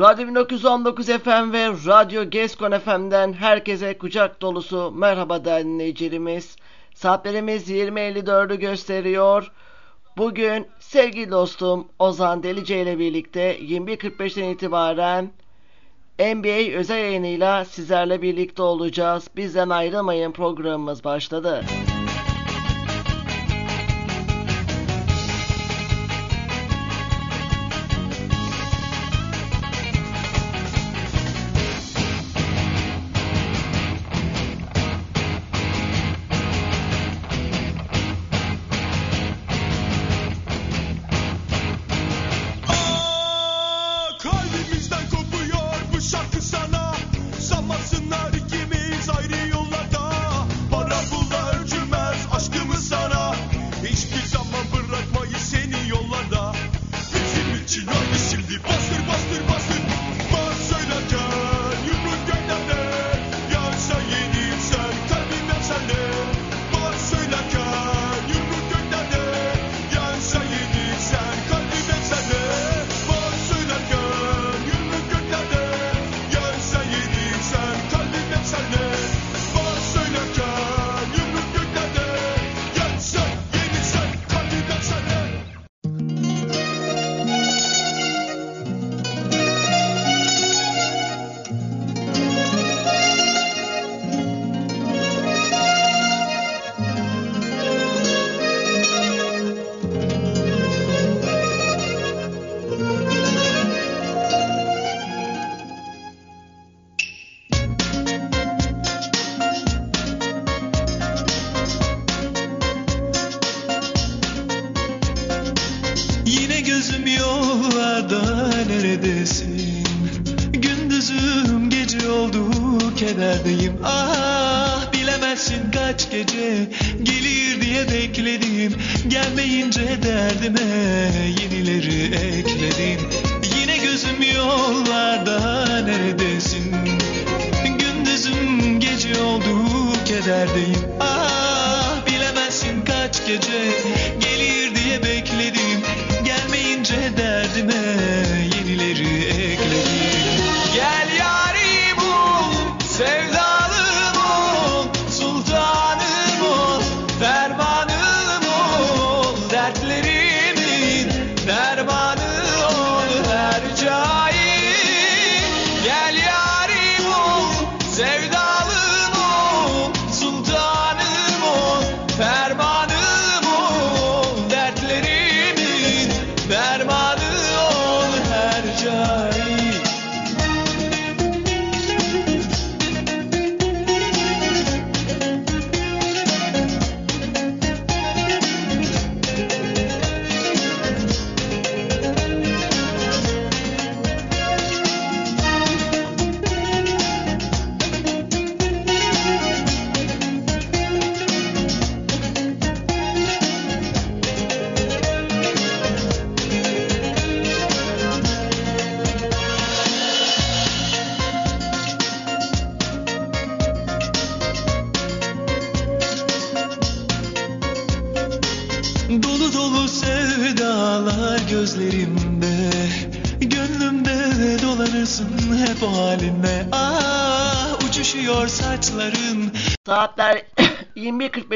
Radyo 1919 FM ve Radyo Geskon FM'den herkese kucak dolusu merhaba dinleyicilerimiz. Saatlerimiz 20.54'ü gösteriyor. Bugün sevgili dostum Ozan Delice ile birlikte 21.45'ten itibaren NBA özel yayınıyla sizlerle birlikte olacağız. Bizden ayrılmayın programımız başladı. Saatler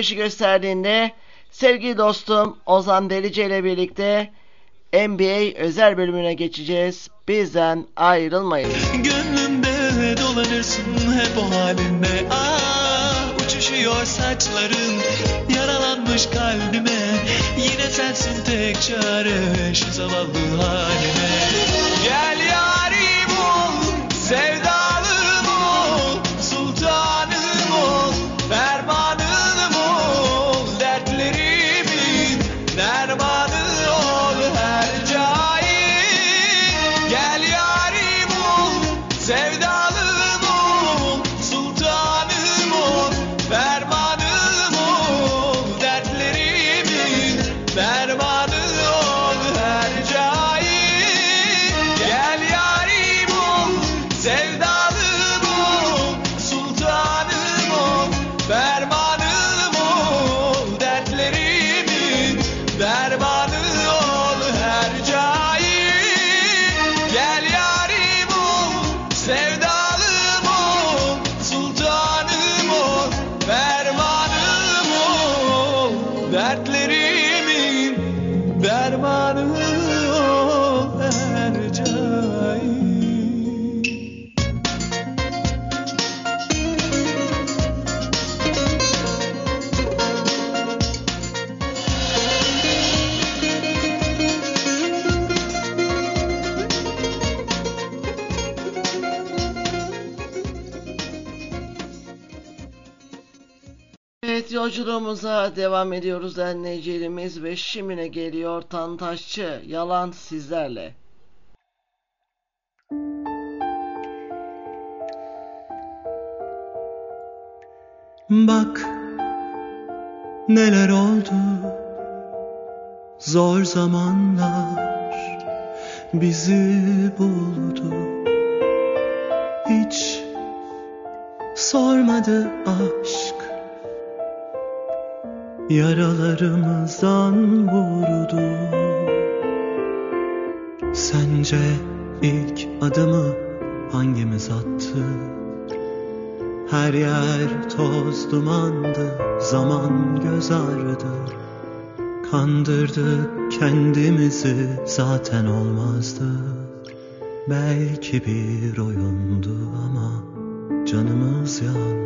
21.45'i gösterdiğinde sevgili dostum Ozan Delice ile birlikte NBA özel bölümüne geçeceğiz. Bizden ayrılmayın. Gönlümde dolanırsın hep o halinde. Ah uçuşuyor saçların yaralanmış kalbime. Yine sensin tek çare şu zavallı halime. Gel yarim ol sevda yolculuğumuza devam ediyoruz dinleyicilerimiz ve şimdi geliyor Tantaşçı Yalan sizlerle. Bak neler oldu Zor zamanlar bizi buldu Hiç sormadı aşk Yaralarımızdan vurdu Sence ilk adımı hangimiz attı? Her yer toz dumandı, zaman göz ağrıdı. Kandırdık kendimizi zaten olmazdı. Belki bir oyundu ama canımız yandı.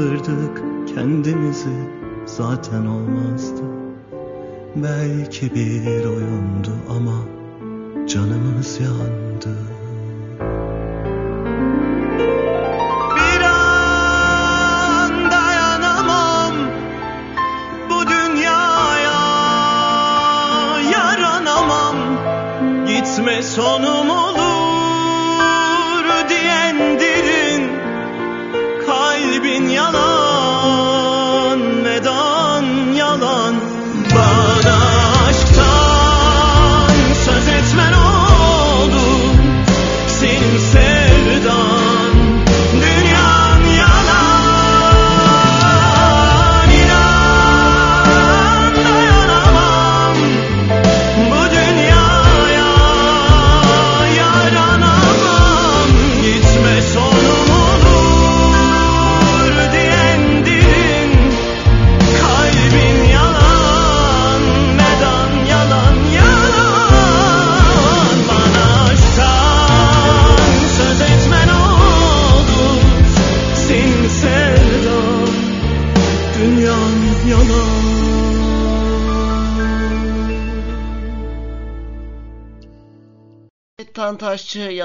Kandırdık kendimizi, zaten olmazdı. Belki bir oyundu ama canımız yandı.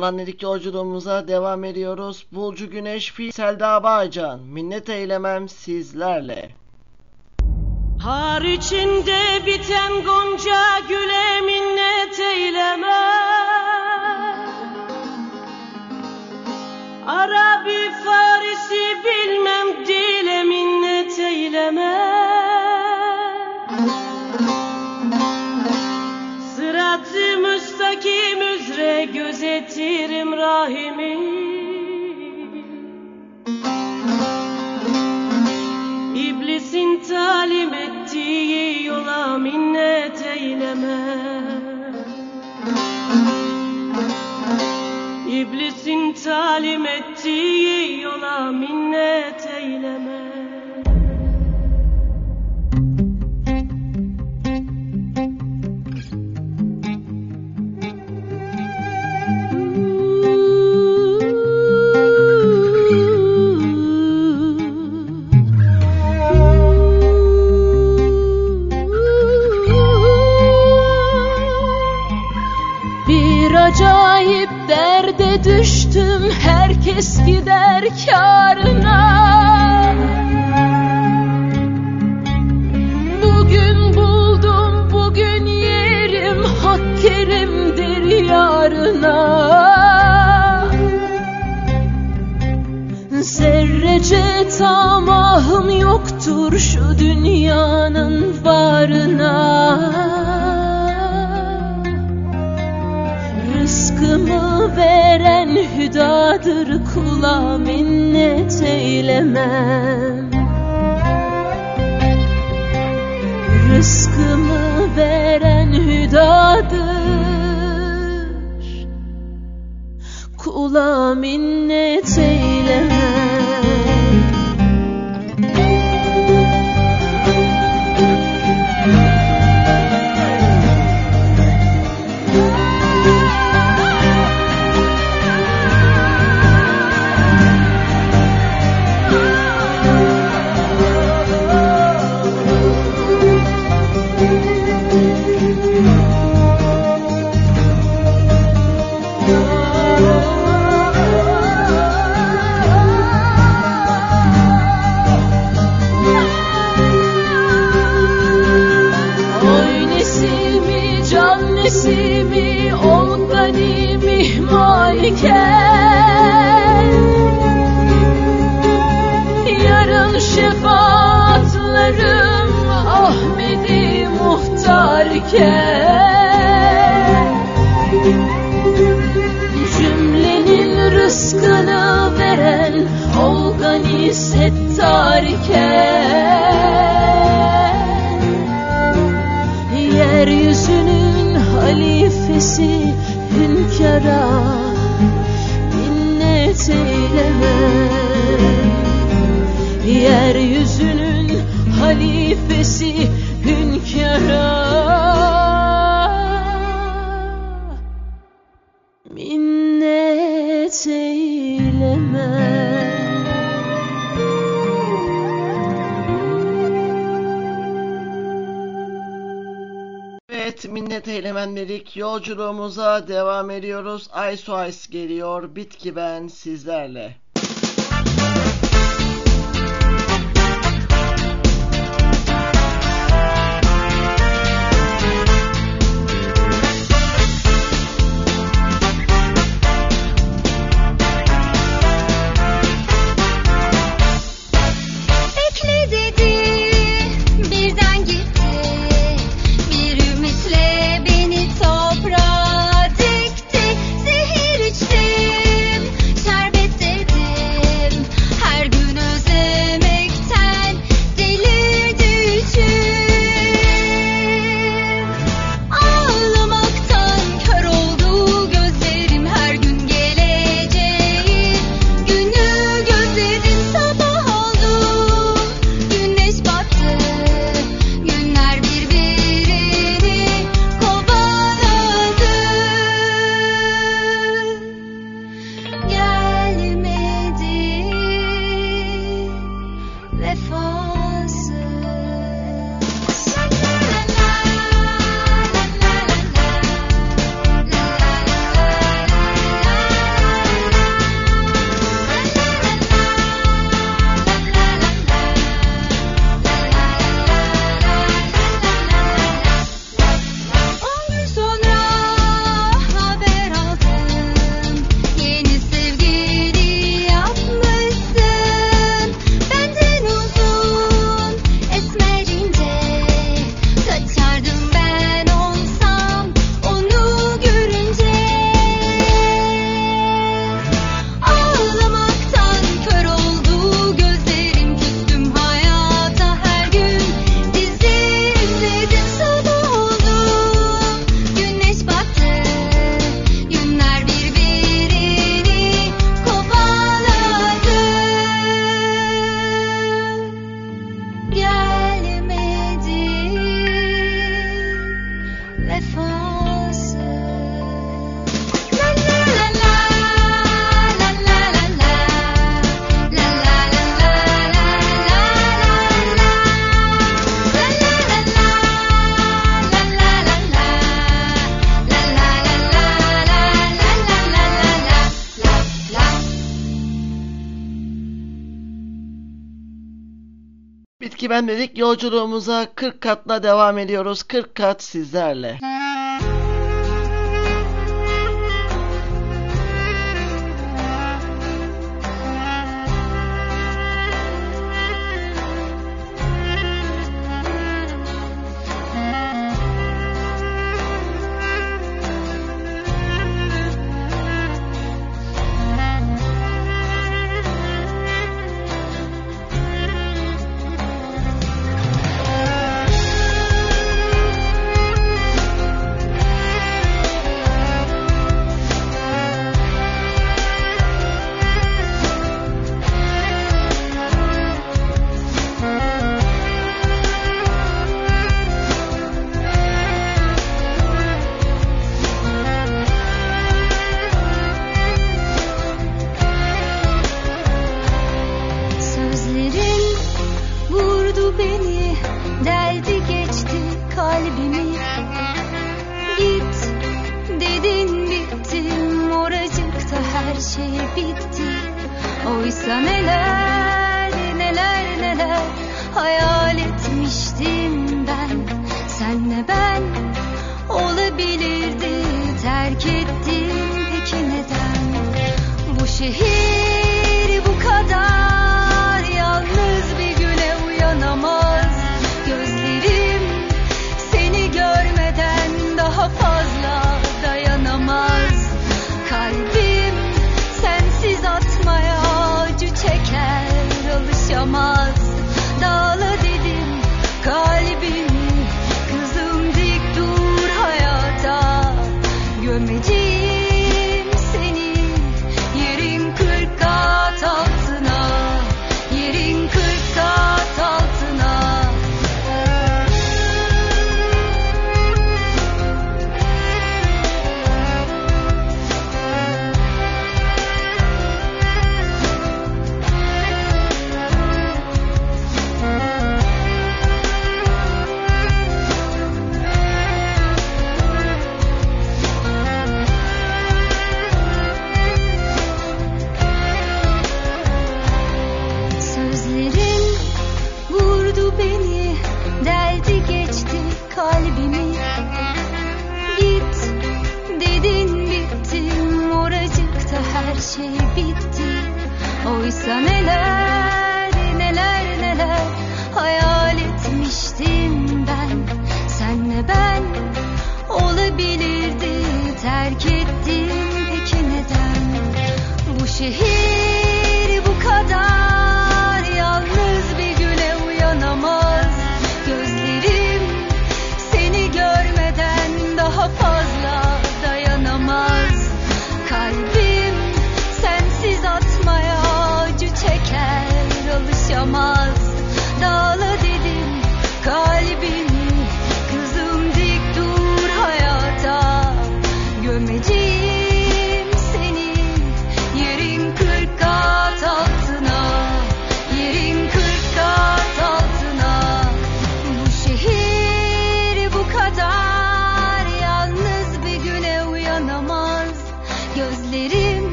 Yalan dedik yolculuğumuza devam ediyoruz. Bulcu Güneş Fi Selda Bağcan Minnet eylemem sizlerle. Har içinde biten gonca güle minnet eyleme Arabi Farisi bilmem gözetirim rahimi. İblisin talim ettiği yola minnet eyleme. İblisin talim ettiği yola minnet derde düştüm herkes gider karına Bugün buldum bugün yerim hak kerimdir yarına. Zerrece tamahım yoktur şu dünyanın varına veren hüdadır kula minnet eylemem. Rızkımı veren hüdadır. Kula minnet muhtarken Cümlenin rızkını veren ol gani Yeryüzünün halifesi hünkâra minnet eyleme. Yeryüzünün halifesi dedik. Yolculuğumuza devam ediyoruz. Ice Ice geliyor. Bitki ben sizlerle. Dedik yolculuğumuza 40 katla devam ediyoruz. 40 kat sizlerle.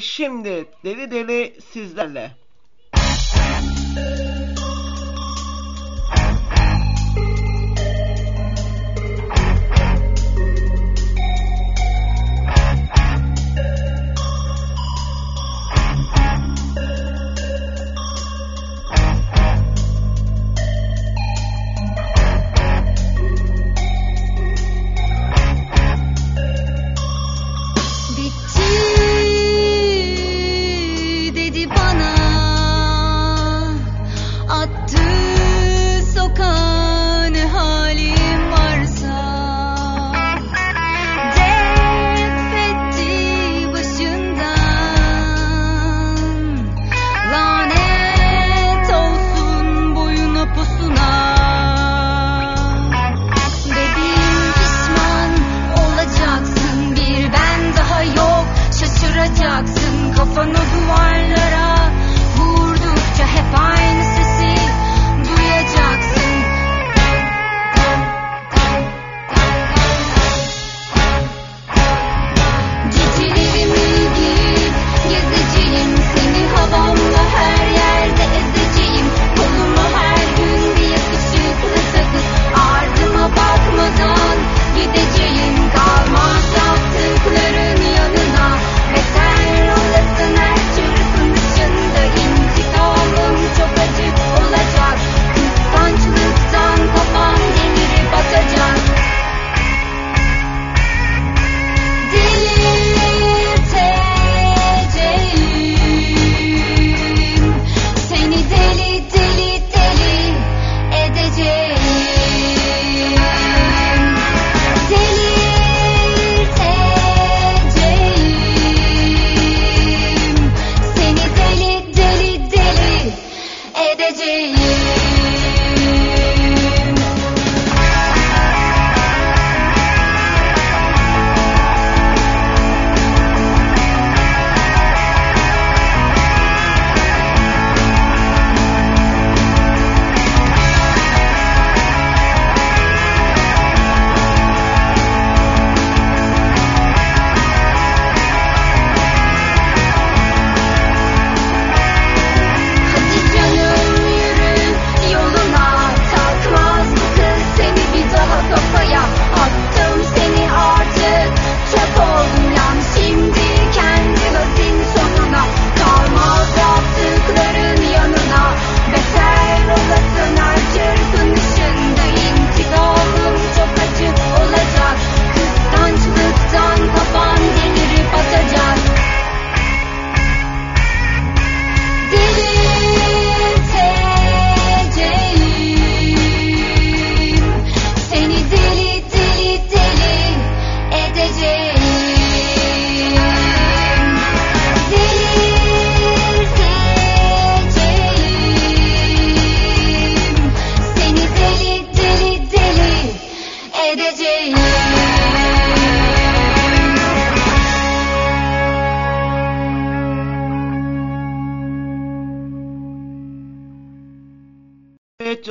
Şimdi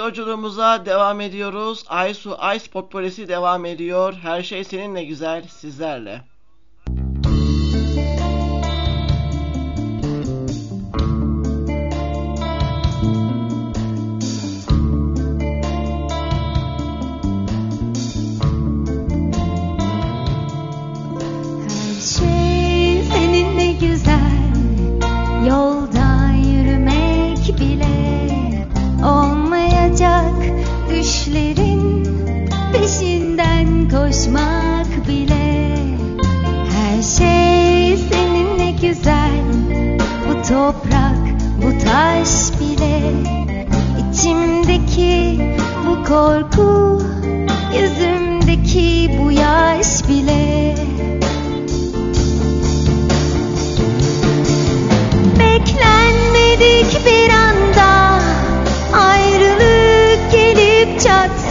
yolculuğumuza devam ediyoruz. Aysu Ice Potpourrisi devam ediyor. Her şey seninle güzel sizlerle. Koşmak bile. Her şey seninle güzel. Bu toprak, bu taş bile. İçimdeki bu korku Yüzümdeki bu yaş bile. Beklenmedik bir anda ayrılık gelip çatsa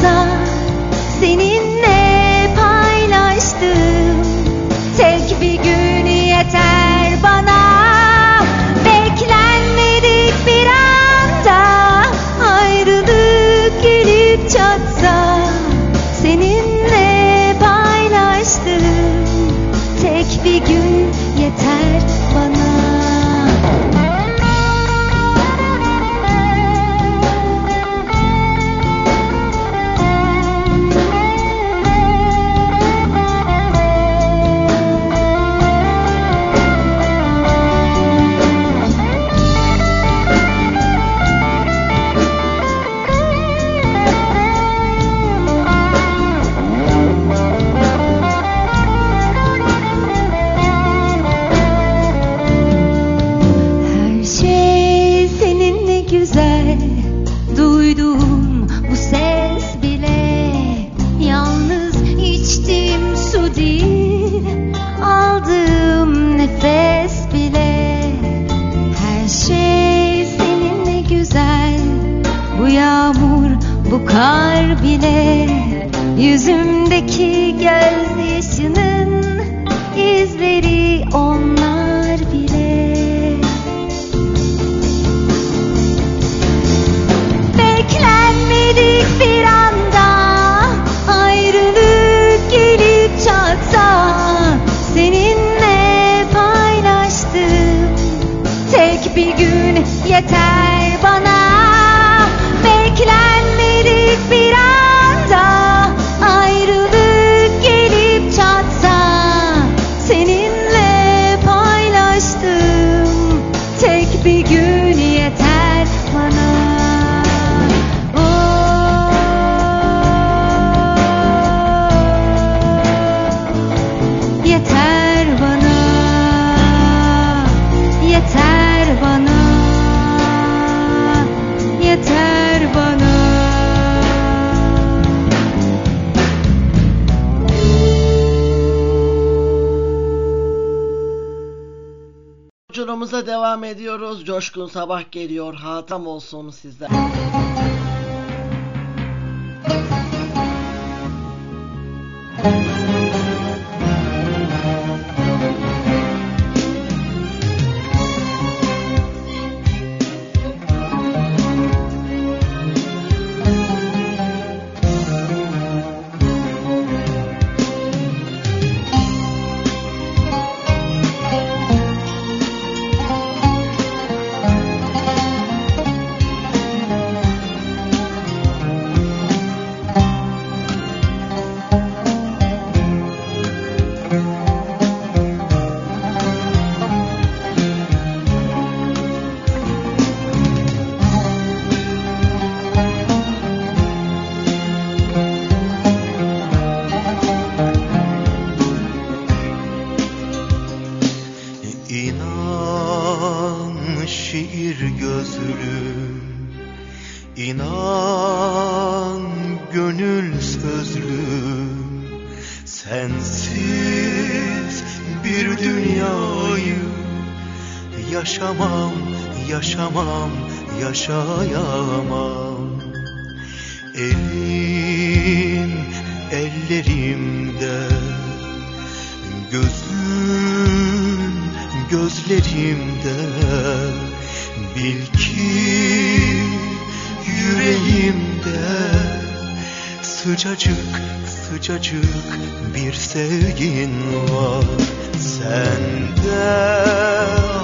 Yüzümdeki gözyaşının coşkun sabah geliyor hatam olsun sizden. Bil ki yüreğimde Sıcacık sıcacık bir sevgin var. Sende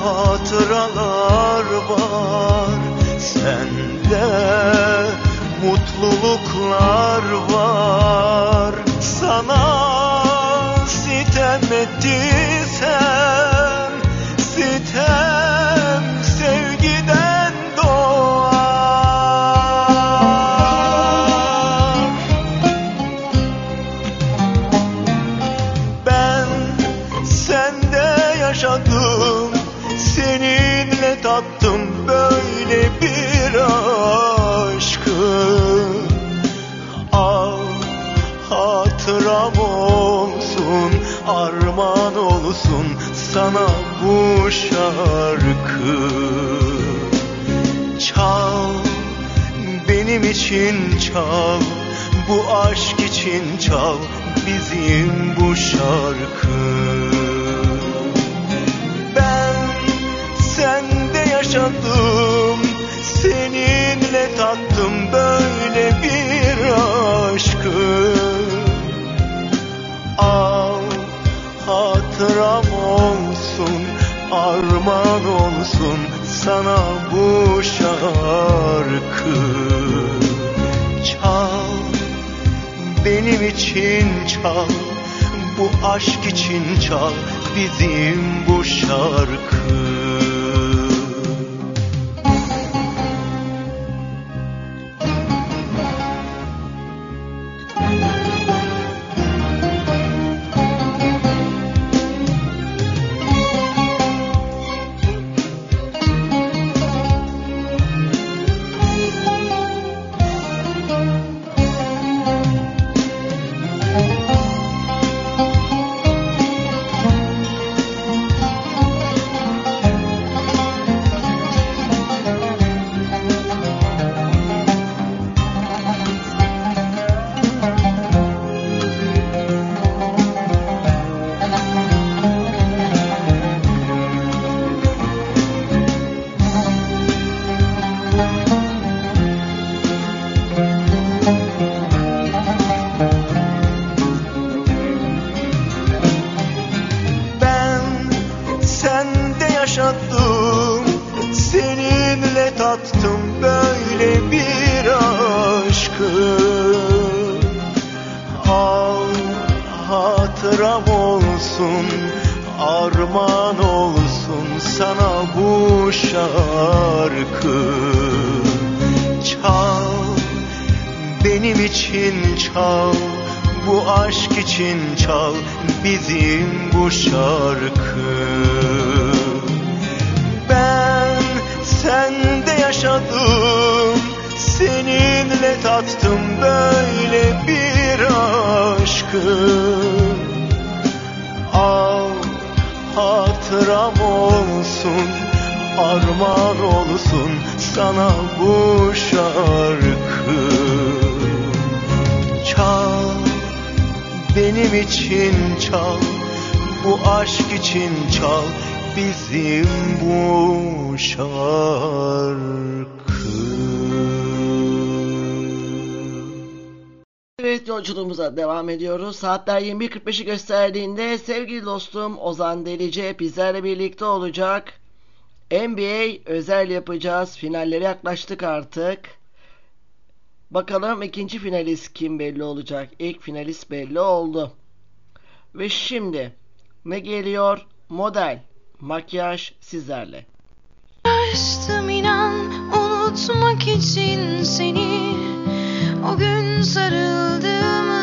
hatıralar var Sende mutluluklar var. Sana sitem ettiysem için çal bizim bu şarkı Saatler 21.45'i gösterdiğinde sevgili dostum Ozan Delice bizlerle birlikte olacak. NBA özel yapacağız. Finallere yaklaştık artık. Bakalım ikinci finalist kim belli olacak? İlk finalist belli oldu. Ve şimdi ne geliyor? Model, makyaj sizlerle. Açtım inan unutmak için seni O gün sarıldım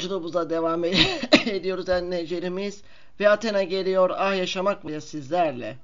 yolculuğumuza devam ediyoruz dinleyicilerimiz. Ve Athena geliyor ah yaşamak mı sizlerle.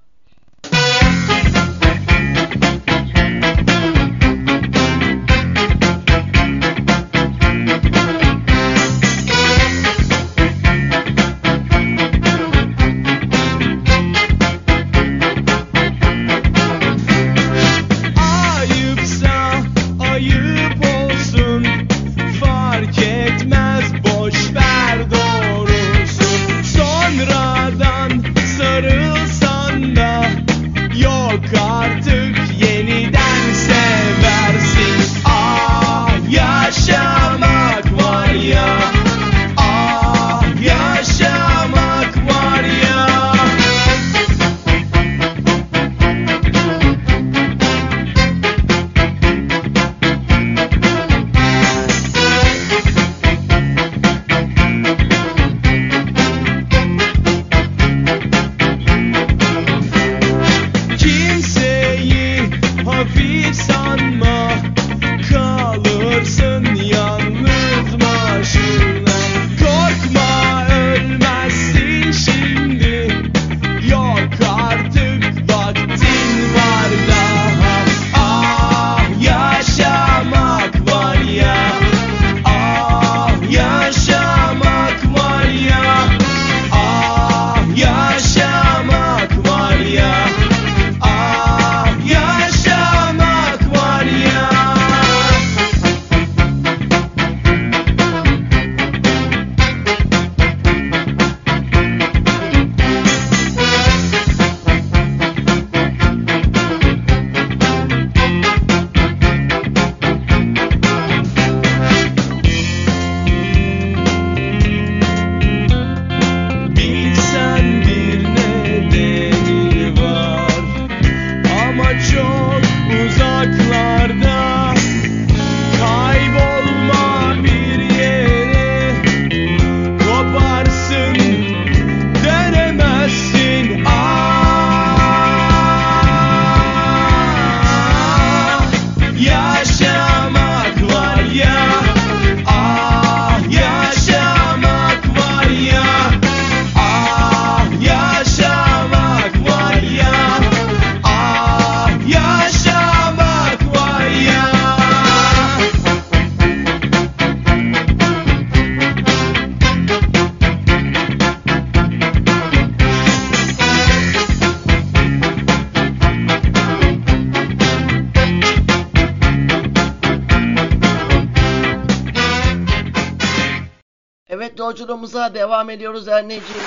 Yolculuğumuza devam ediyoruz anneciğimiz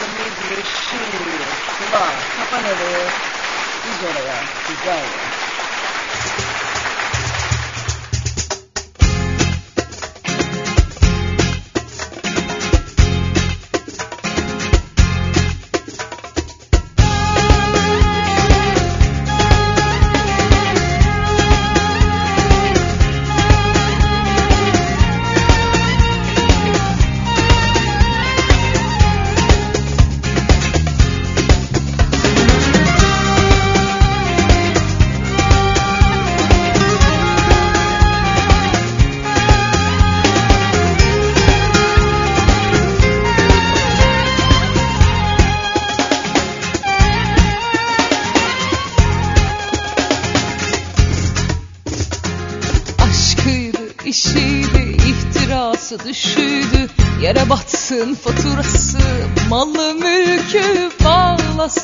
ve şimdi kafa nereye? Biz oraya, güzel.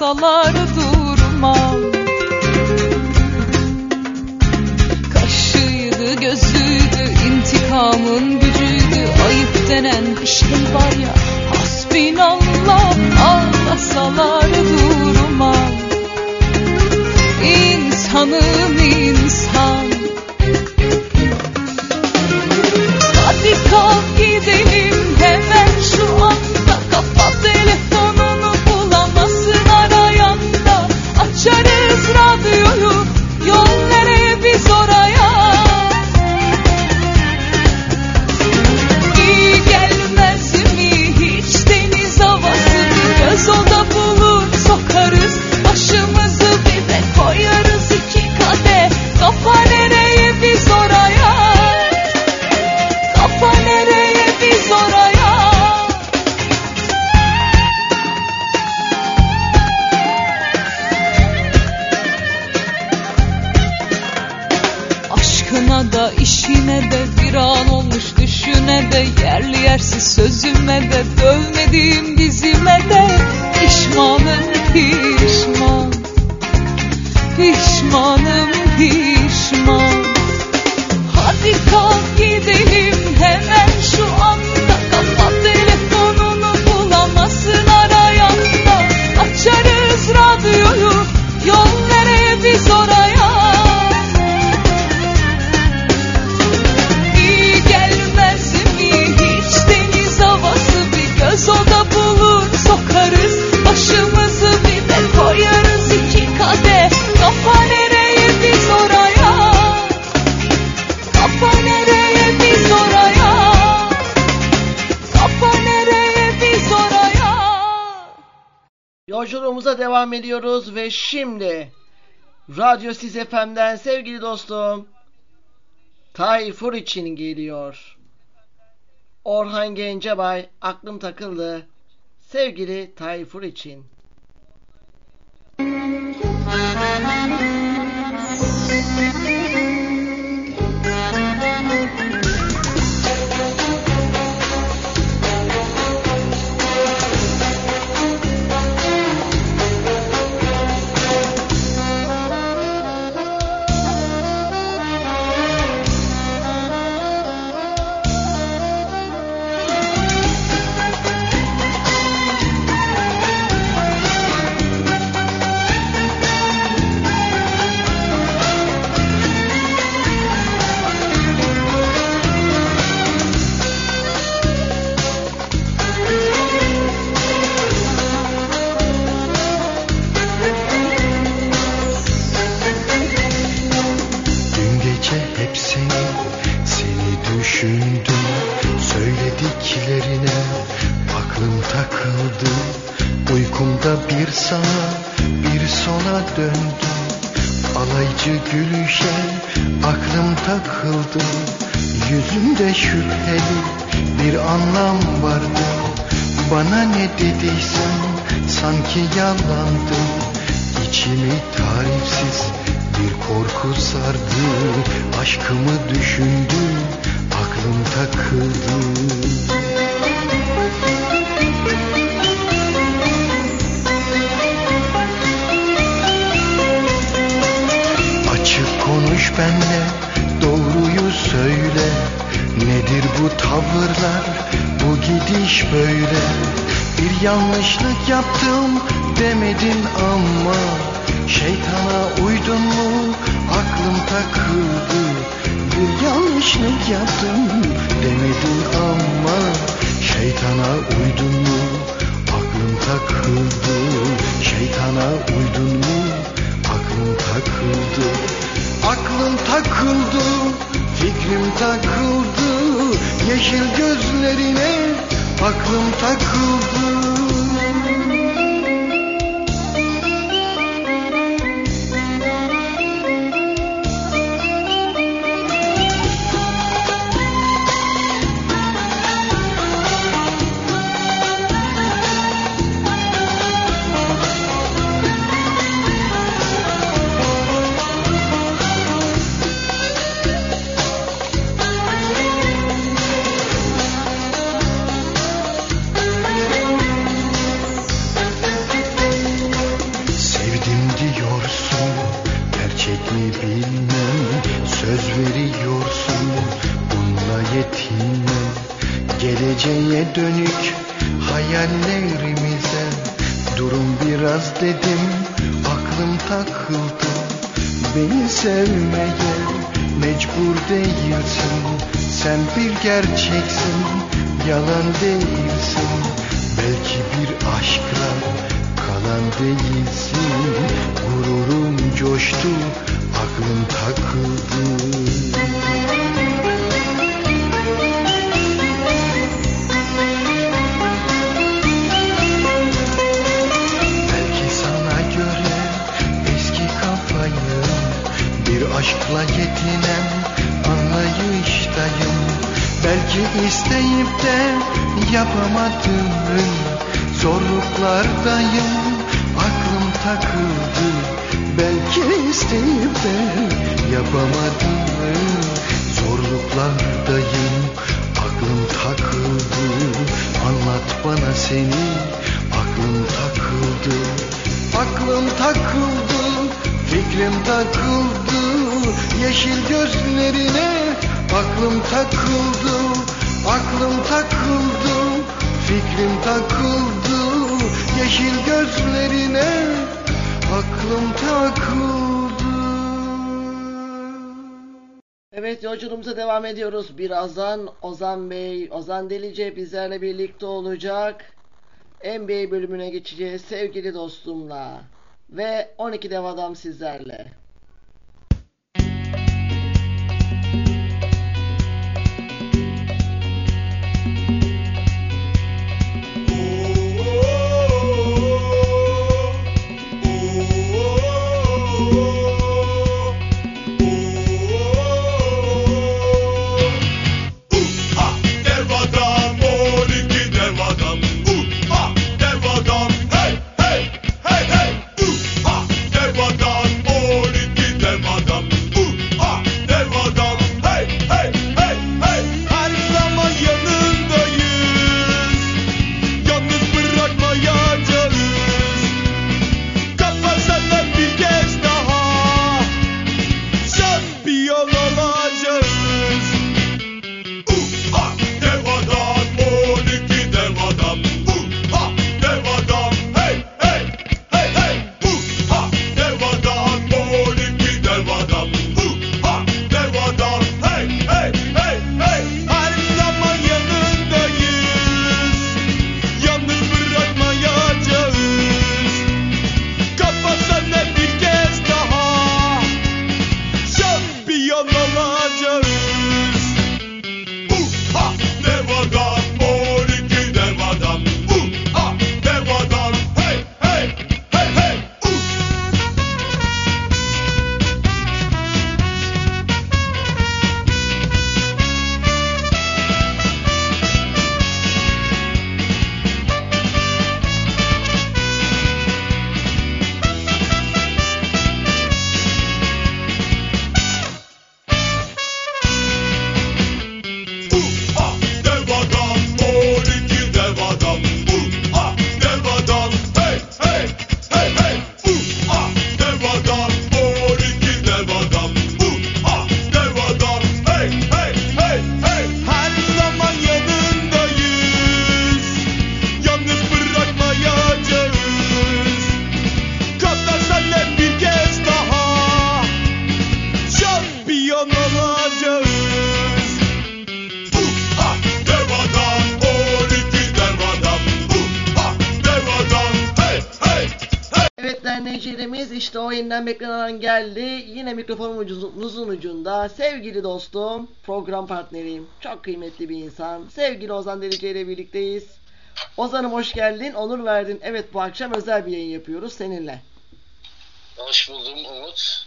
Bağlasalar durmam şimdi Radyo Siz FM'den sevgili dostum Tayfur için geliyor. Orhan Gencebay aklım takıldı. Sevgili Tayfur için. Dün sana, bir sola döndüm. Alaycı gülüşe aklım takıldı. Yüzünde şüpheli bir anlam vardı. Bana ne dediysen sanki yalandı. İçimi tarifsiz bir korku sardı. Aşkımı düşündüm aklım takıldı konuş benle doğruyu söyle. Nedir bu tavırlar? Bu gidiş böyle. Bir yanlışlık yaptım demedin ama Şeytana uydun mu? Aklım takıldı. Bir yanlışlık yaptım demedin ama Şeytana uydun mu? Aklım takıldı. Şeytana uydun mu? Aklım takıldı Aklım takıldı fikrim takıldı Yeşil gözlerine aklım takıldı takıldı Beni sevmeye mecbur değilsin. Sen bir gerçeksin yalan değilsin. Belki bir aşkla kalan değilsin. Gururum coştu aklım takıldı Aşkla yetinen anlayıştayım. Belki isteyip de yapamadığım Zorluklardayım aklım takıldı. Belki isteyip de yapamadığım Zorluklardayım aklım takıldı. Anlat bana seni aklım takıldı. Aklım takıldı fikrim takıldı. Yeşil gözlerine Aklım takıldı Aklım takıldı Fikrim takıldı Yeşil gözlerine Aklım takıldı Evet yolculuğumuza devam ediyoruz. Birazdan Ozan Bey, Ozan Delice bizlerle birlikte olacak. NBA bölümüne geçeceğiz sevgili dostumla. Ve 12 dev adam sizlerle. Yeniden beklenen an geldi. Yine mikrofonumuzun ucunda sevgili dostum, program partnerim, çok kıymetli bir insan. Sevgili Ozan Delice ile birlikteyiz. Ozan'ım hoş geldin, onur verdin. Evet bu akşam özel bir yayın yapıyoruz seninle. Hoş buldum Umut.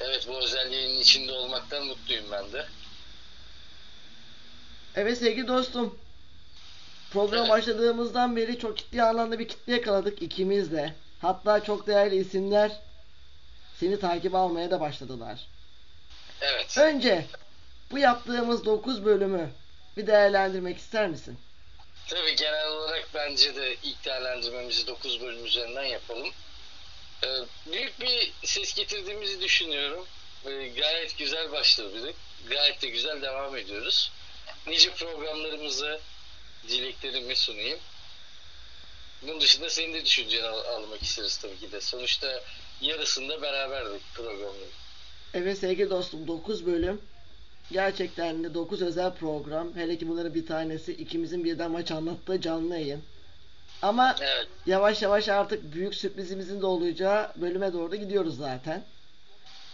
Evet bu özelliğin içinde olmaktan mutluyum ben de. Evet sevgili dostum. Program Evet. başladığımızdan beri çok ciddi anlamda bir kitle yakaladık ikimiz de. Hatta çok değerli isimler seni takip almaya da başladılar. Evet. Önce bu yaptığımız 9 bölümü bir değerlendirmek ister misin? Tabii genel olarak bence de ilk değerlendirmemizi 9 bölüm üzerinden yapalım. Ee, büyük bir ses getirdiğimizi düşünüyorum. Ee, gayet güzel başladık. Gayet de güzel devam ediyoruz. Nice programlarımızı dileklerimi sunayım. Bunun dışında senin de düşünceni al- almak isteriz tabii ki de. Sonuçta yarısında beraberdik programın. Evet sevgili dostum 9 bölüm. Gerçekten de 9 özel program. Hele ki bunların bir tanesi ikimizin birden maç anlattığı canlı yayın. Ama Evet. yavaş yavaş artık büyük sürprizimizin de olacağı bölüme doğru da gidiyoruz zaten.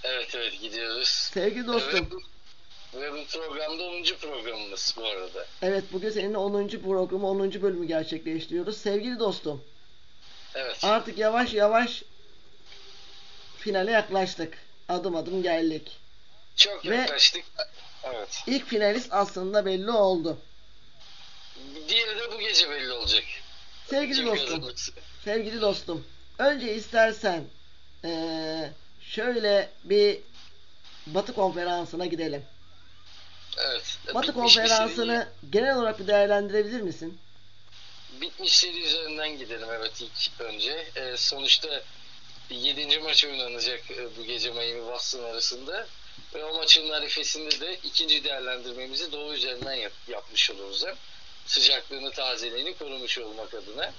Evet evet gidiyoruz. Sevgili dostum. Ve bu, ve bu programda 10. programımız bu arada. Evet bugün seninle 10. programı 10. bölümü gerçekleştiriyoruz. Sevgili dostum Evet. artık yavaş yavaş finale yaklaştık. Adım adım geldik. Çok ve- yaklaştık. Evet. İlk finalist aslında belli oldu. Diğeri de bu gece belli olacak. Sevgili Kim dostum, kazanırsa. sevgili dostum. Önce istersen eee, şöyle bir Batı konferansına gidelim. Evet. Batı bitmiş bir konferansını genel olarak bir değerlendirebilir misin? bitmiş seri üzerinden gidelim evet ilk önce. E, sonuçta 7. maç oynanacak e, bu gece Miami Boston arasında. Ve o maçın arifesinde de ikinci değerlendirmemizi doğu üzerinden yap, yapmış oluruz. Hem. Sıcaklığını, tazeliğini korumuş olmak adına.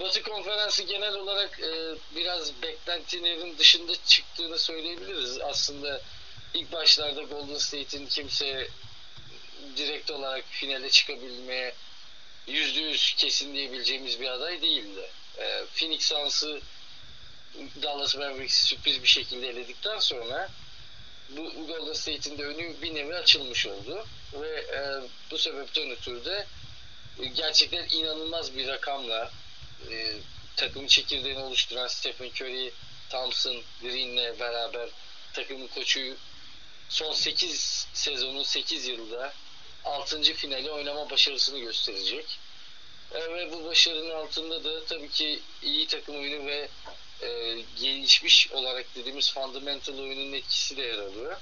Batı konferansı genel olarak e, biraz beklentilerin dışında çıktığını söyleyebiliriz. Aslında ilk başlarda Golden State'in kimse direkt olarak finale çıkabilmeye yüzde yüz kesin diyebileceğimiz bir aday değildi. E, Phoenix Suns'ı Dallas Mavericks'i sürpriz bir şekilde eledikten sonra bu Golden State'in de önü bir nevi açılmış oldu ve e, bu sebepten ötürü de gerçekten inanılmaz bir rakamla e, takım çekirdeğini oluşturan Stephen Curry, Thompson, Green'le beraber takımın koçu son 8 sezonu 8 yılda 6. finali oynama başarısını gösterecek. E, ve bu başarının altında da tabii ki iyi takım oyunu ve e, gelişmiş olarak dediğimiz fundamental oyunun etkisi de yer alıyor.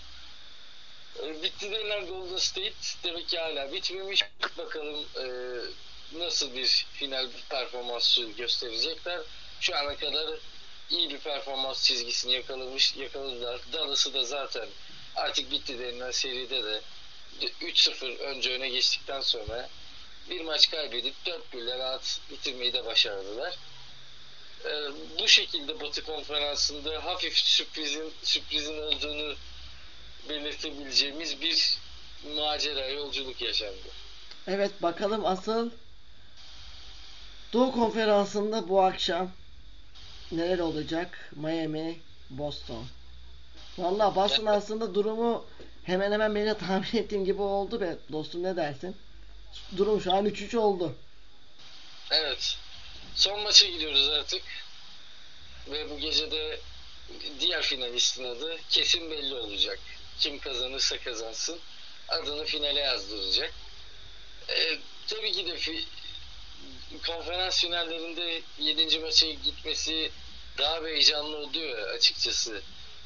E, bitti denilen Golden State demek ki hala bitmemiş. Bakalım e, nasıl bir final performansı gösterecekler. Şu ana kadar iyi bir performans çizgisini yakalamış, yakaladılar. Dallas'ı da zaten artık bitti denilen seride de 3-0 önce öne geçtikten sonra bir maç kaybedip 4 gülle rahat bitirmeyi de başardılar. Ee, bu şekilde Batı Konferansı'nda hafif sürprizin sürprizin olduğunu belirtebileceğimiz bir macera yolculuk yaşandı. Evet bakalım asıl Doğu Konferansı'nda bu akşam neler olacak? Miami, Boston. Vallahi Boston aslında durumu hemen hemen benim de tahmin ettiğim gibi oldu be. Dostum ne dersin? Durum şu an 3-3 oldu. Evet. Son maça gidiyoruz artık. Ve bu gece de diğer finalistin adı kesin belli olacak. Kim kazanırsa kazansın adını finale yazdıracak. Ee, tabii ki de fi, konferans finallerinde 7. maça gitmesi daha heyecanlı oluyor açıkçası.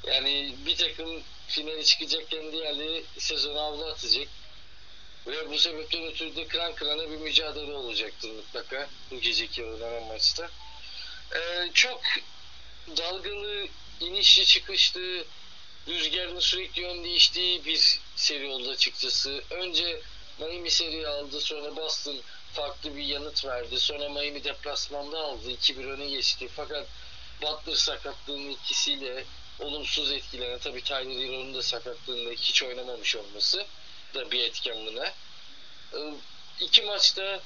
Yani bir takım finale çıkacakken diğerleri sezonu avlu atacak. Ve bu sebepten ötürü de kıran kırana bir mücadele olacaktır mutlaka bu geceki oynanan maçta. Ee, çok dalgalı, inişli çıkışlı, rüzgarın sürekli yön değiştiği bir seri oldu açıkçası. Önce Miami seri aldı, sonra Boston farklı bir yanıt verdi. Sonra Miami deplasmanda aldı, 2-1 öne geçti. Fakat Butler sakatlığının etkisiyle olumsuz etkilenen, tabii Tyler Hero'nun da sakatlığında hiç oynamamış olması da bir etken buna. Ee, iki maçta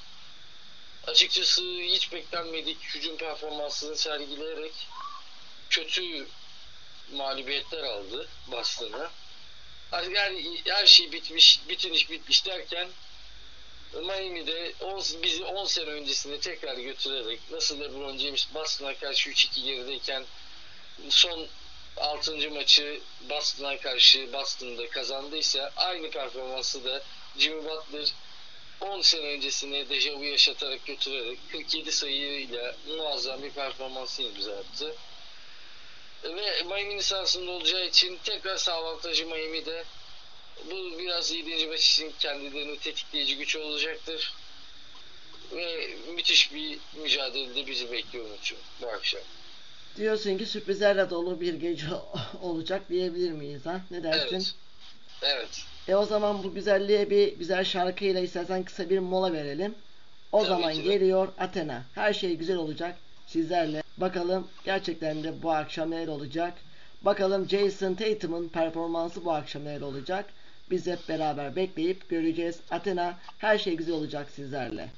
açıkçası hiç beklenmedik hücum performansını sergileyerek kötü mağlubiyetler aldı Boston'a. Her, her şey bitmiş, bütün iş bitmiş derken Miami'de 10, bizi 10 sene öncesine tekrar götürerek nasıl LeBron James Boston'a karşı 3-2 gerideyken son 6. maçı Boston'a karşı Boston'da kazandıysa aynı performansı da Jimmy Butler 10 sene öncesine dejavu yaşatarak götürerek 47 sayıyla muazzam bir performansı imza. Ve Miami'nin sahasında olacağı için tekrar avantajı Miami'de. Bu biraz 7. maç için kendilerini tetikleyici güç olacaktır. Ve müthiş bir mücadelede bizi bekliyor bu akşam. Diyorsun ki sürprizlerle dolu bir gece olacak diyebilir miyiz ha? Ne dersin? Evet. Evet. E o zaman bu güzelliğe bir güzel şarkıyla istersen kısa bir mola verelim. O Tabii zaman geliyor Athena. Her şey güzel olacak sizlerle. Bakalım gerçekten de bu akşam neler olacak. Bakalım Jason Tatum'un performansı bu akşam neler olacak. Biz hep beraber bekleyip göreceğiz. Athena her şey güzel olacak sizlerle.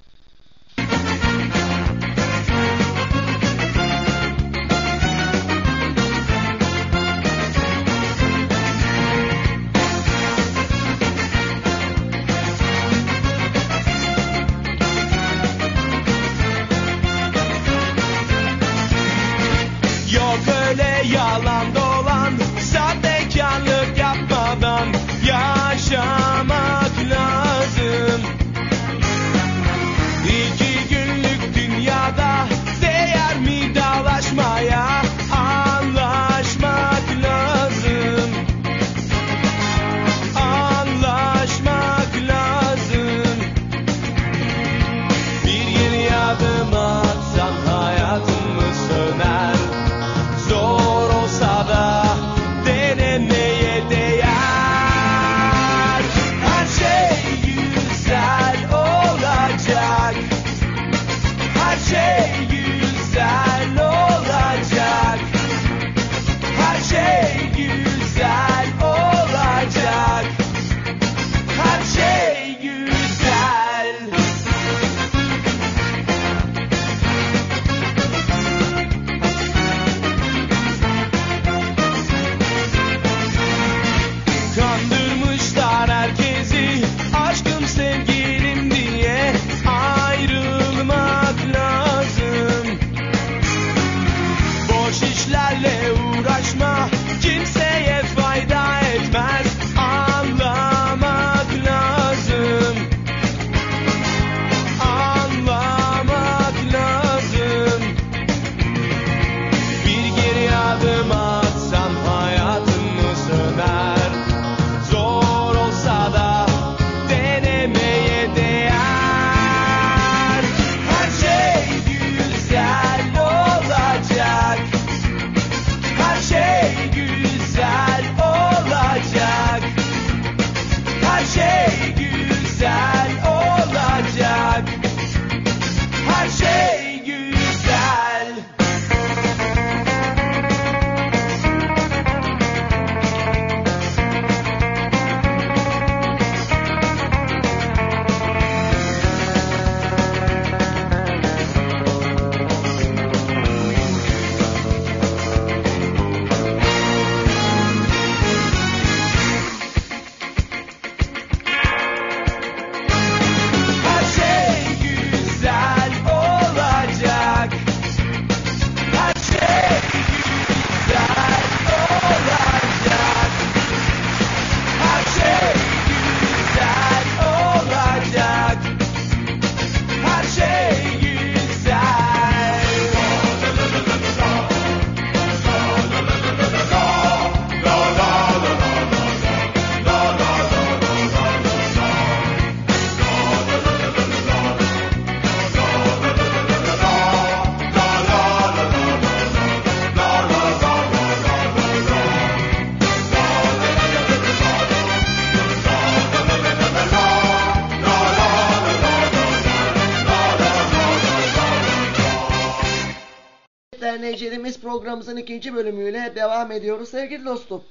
Programımızın ikinci bölümüyle devam ediyoruz. Sevgili dostum,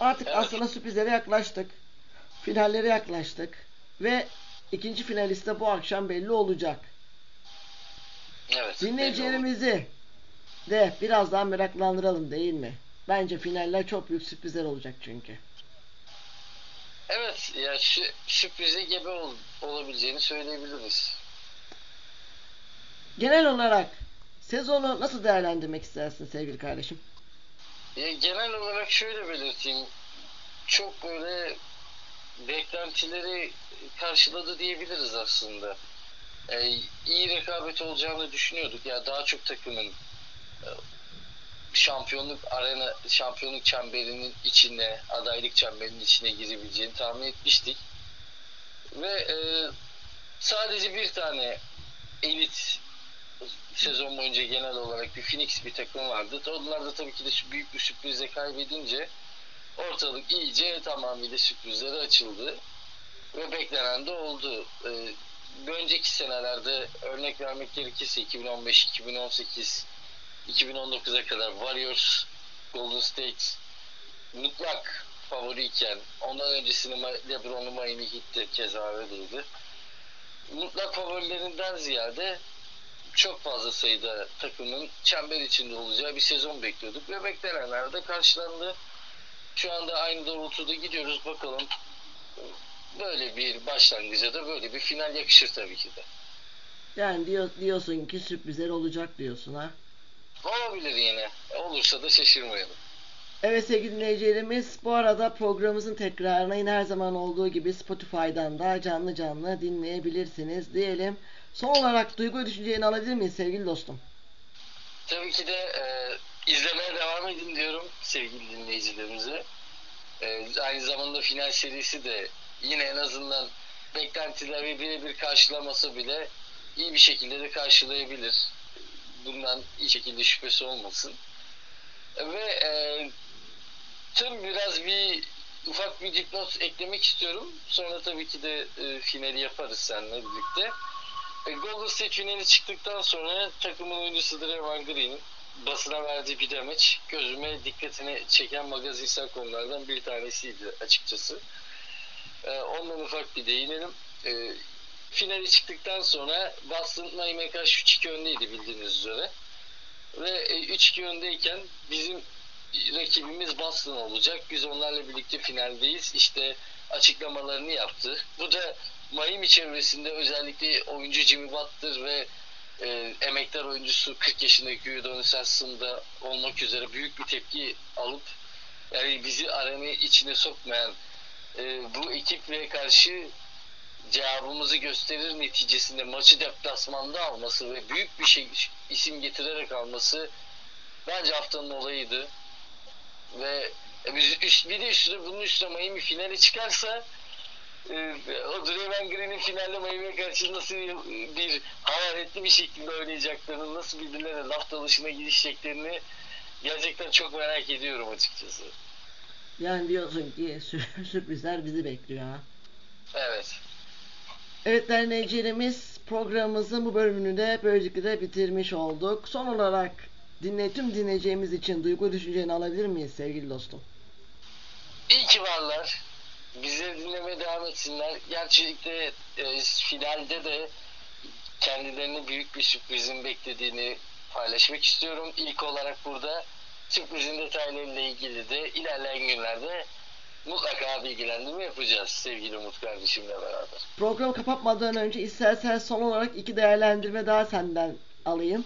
artık Evet. aslında sürprizlere yaklaştık. Finallere yaklaştık. Ve ikinci finalist de bu akşam belli olacak. Evet. Dinleyicilerimizi de biraz daha meraklandıralım değil mi? Bence finaller çok büyük sürprizler olacak çünkü. Evet ya şu sürprize gebe ol- olabileceğini söyleyebiliriz. Genel olarak sezonu nasıl değerlendirmek istersin sevgili kardeşim? Ya genel olarak şöyle belirteyim. Çok böyle beklentileri karşıladı diyebiliriz aslında. Ee, iyi rekabet olacağını düşünüyorduk. Ya daha çok takımın e, şampiyonluk arena şampiyonluk çemberinin içine, adaylık çemberinin içine girebileceğini tahmin etmiştik. Ve e, sadece bir tane elit sezon boyunca genel olarak bir Phoenix bir takım vardı. Onlar da tabii ki de şu büyük bir sürprize kaybedince ortalık iyice tamamıyla sürprizlere açıldı. Ve beklenen de oldu. Ee, önceki senelerde örnek vermek gerekirse 2015, 2018, 2019'a kadar Warriors, Golden State mutlak favoriyken ondan öncesinde Ma- LeBron'u Miami Heat'te keza öyleydi. Mutlak favorilerinden ziyade çok fazla sayıda takımın çember içinde olacağı bir sezon bekliyorduk ve beklenenler de karşılandı. Şu anda aynı doğrultuda gidiyoruz bakalım. Böyle bir başlangıca da böyle bir final yakışır tabii ki de. Yani diyor, diyorsun ki sürprizler olacak diyorsun ha. Olabilir yine. Olursa da şaşırmayalım. Evet sevgili dinleyicilerimiz bu arada programımızın tekrarını yine her zaman olduğu gibi Spotify'dan da canlı canlı dinleyebilirsiniz diyelim. Son olarak duygu ve düşünceni alabilir miyiz sevgili dostum? Tabii ki de e, izlemeye devam edin diyorum sevgili dinleyicilerimize. E, aynı zamanda final serisi de yine en azından beklentileri birebir karşılaması bile iyi bir şekilde de karşılayabilir. Bundan iyi şekilde şüphesi olmasın. Ve e, tüm biraz bir ufak bir dipnot eklemek istiyorum. Sonra tabii ki de e, finali yaparız seninle birlikte. E, Golden State finali çıktıktan sonra takımın oyuncusu Draymond Green'in basına verdiği bir demeç gözüme dikkatini çeken magazinsel konulardan bir tanesiydi açıkçası. E, ondan ufak bir değinelim. E, finali çıktıktan sonra Boston Miami'ye karşı 3-2 öndeydi bildiğiniz üzere. Ve e, 3-2 öndeyken bizim rakibimiz Boston olacak. Biz onlarla birlikte finaldeyiz. İşte açıklamalarını yaptı. Bu da Miami çevresinde özellikle oyuncu Jimmy Butler ve e, emektar oyuncusu 40 yaşındaki Udonis Haslım'da olmak üzere büyük bir tepki alıp yani bizi aranın içine sokmayan e, bu ekiple karşı cevabımızı gösterir neticesinde maçı deplasmanda alması ve büyük bir şey isim getirerek alması bence haftanın olayıydı. Ve biz üst, bir de üstüne bunun üstüne Miami finale çıkarsa e, o Draymond Green'in finalde Miami'ye karşı nasıl bir hararetli bir şekilde oynayacaklarını, nasıl birbirlerine laf dalışına girişeceklerini gerçekten çok merak ediyorum açıkçası. Yani diyorsun ki sür- sürprizler bizi bekliyor ha. Evet. Evet dinleyicilerimiz programımızın bu bölümünü de böylelikle de bitirmiş olduk. Son olarak dinle tüm dinleyeceğimiz için duygu düşünceni alabilir miyiz sevgili dostum? İyi ki varlar. Bizleri dinlemeye devam etsinler. Gerçekten e, finalde de kendilerini büyük bir sürprizin beklediğini paylaşmak istiyorum. İlk olarak burada sürprizin detaylarıyla ilgili de ilerleyen günlerde mutlaka bilgilendirme yapacağız sevgili Umut kardeşimle beraber. Programı kapatmadan önce istersen son olarak iki değerlendirme daha senden alayım.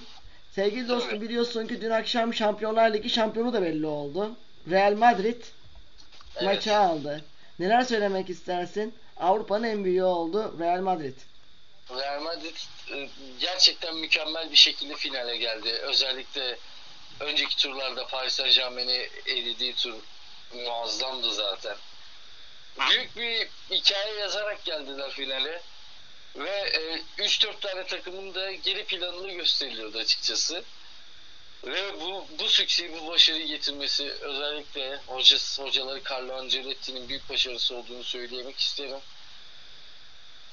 Sevgili dostum biliyorsun ki dün akşam Şampiyonlar Ligi şampiyonu da belli oldu. Real Madrid Evet. maçı aldı. Neler söylemek istersin? Avrupa'nın en büyüğü oldu Real Madrid. Real Madrid e, gerçekten mükemmel bir şekilde finale geldi. Özellikle önceki turlarda Paris Saint Germain'i elediği tur muazzamdı zaten. Büyük bir hikaye yazarak geldiler finale. Ve e, 3-4 tane takımın da geri planını gösteriliyordu açıkçası. Ve bu, bu sükseyi, bu başarıyı getirmesi özellikle hocası, hocaları Carlo Ancelotti'nin büyük başarısı olduğunu söylemek isterim.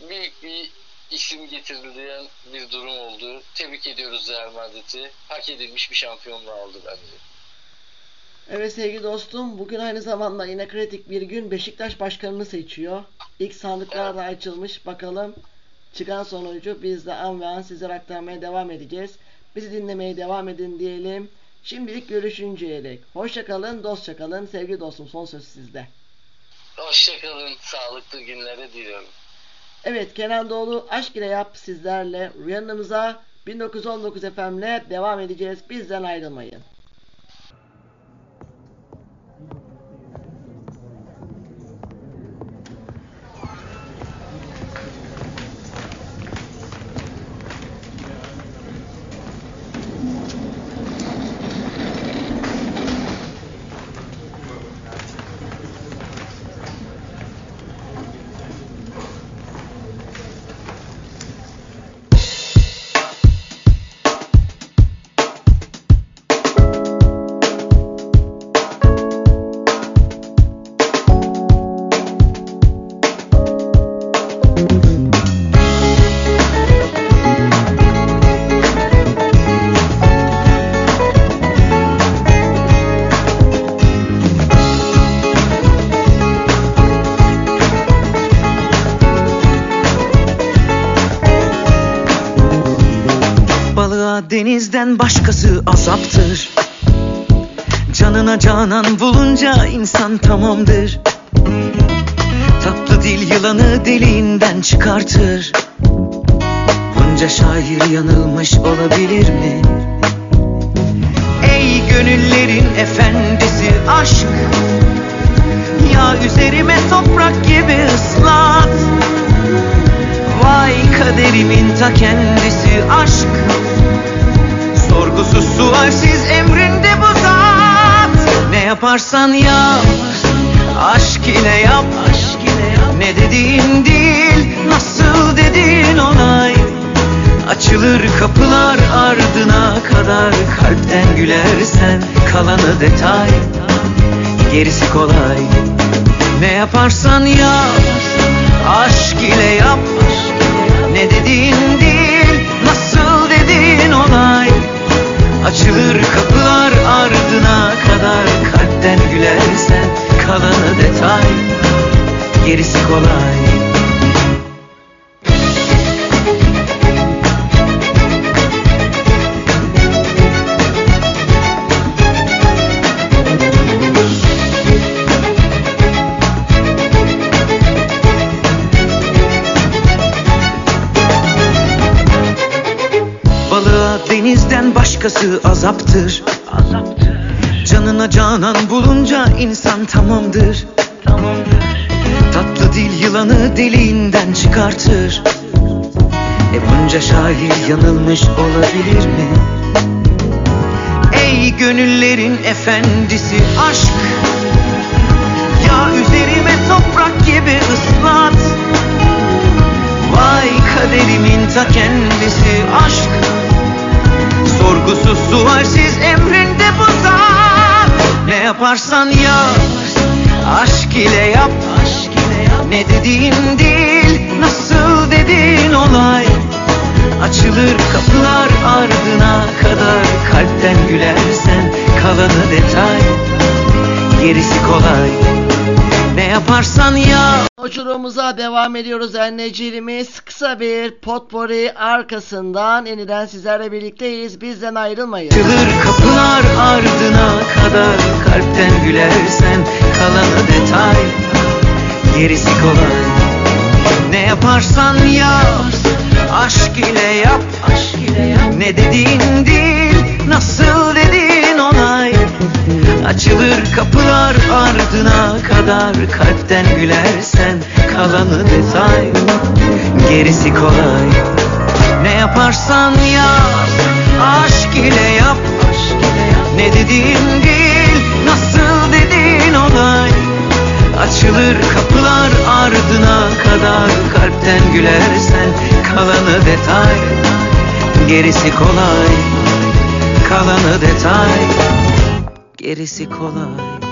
Büyük bir isim getirildiği bir durum oldu. Tebrik ediyoruz Real Madrid'i. Hak edilmiş bir şampiyonluğu aldı bence. Evet sevgili dostum bugün aynı zamanda yine kritik bir gün Beşiktaş başkanını seçiyor. İlk sandıklar da açılmış bakalım çıkan sonucu biz de an ve an sizlere aktarmaya devam edeceğiz. Bizi dinlemeye devam edin diyelim. Şimdilik görüşünceye dek. Hoşça kalın, dostça kalın. Sevgili dostum son söz sizde. Hoşçakalın. Sağlıklı günleri diliyorum. Evet Kenan Doğulu Aşk ile Yap sizlerle yanımıza 1919 FM'le devam edeceğiz. Bizden ayrılmayın. Denizden başkası azaptır. Canına canan bulunca insan tamamdır. Tatlı dil yılanı deliğinden çıkartır. Bunca şair yanılmış olabilir mi? Ey gönüllerin efendisi aşk Ya üzerime toprak gibi ıslat. Vay kaderimin ta kendisi aşk Sorgusuz sualsiz emrinde bu zat. Ne yaparsan yap Aşk ile yap. Ne dediğin değil Nasıl dediğin olay Açılır kapılar ardına kadar Kalpten gülersen kalanı detay. Gerisi kolay. Ne yaparsan yap Aşk ile yap. Ne dediğin değil Açılır kapılar ardına kadar Kalpten gülersen kalanı detay. Gerisi kolay başkası azaptır. Canına canan bulunca insan tamamdır. Tatlı dil yılanı deliğinden çıkartır. E bunca şair yanılmış olabilir mi? Ey gönüllerin efendisi aşk Ya üzerime toprak gibi ıslat. Vay kaderimin ta kendisi aşk Sorgusuz sualsiz emrinde bu zat. Ne yaparsan yap Aşk ile yap. Ne dediğin değil Nasıl dediğin olay. Açılır kapılar ardına kadar Kalpten gülersen kalanı detay. Gerisi kolay. Ne yaparsan yap Uçurumuza devam ediyoruz dinleyicilerimiz. Kısa bir potpourri arkasından yeniden sizlerle birlikteyiz. Bizden ayrılmayın. Açılır kapılar ardına kadar Kalpten gülersen kalanı detay Gerisi kolay Ne yaparsan yap Aşk ile yap Ne dediğin değil Nasıl onay Açılır kapılar ardına kadar Kalpten gülersen kalanı detay Gerisi kolay. Ne yaparsan yap Aşk ile yap. Ne dediğin değil Nasıl dediğin olay. Açılır kapılar ardına kadar Kalpten gülersen kalanı detay Gerisi kolay. Kalanı detay Gerisi kolay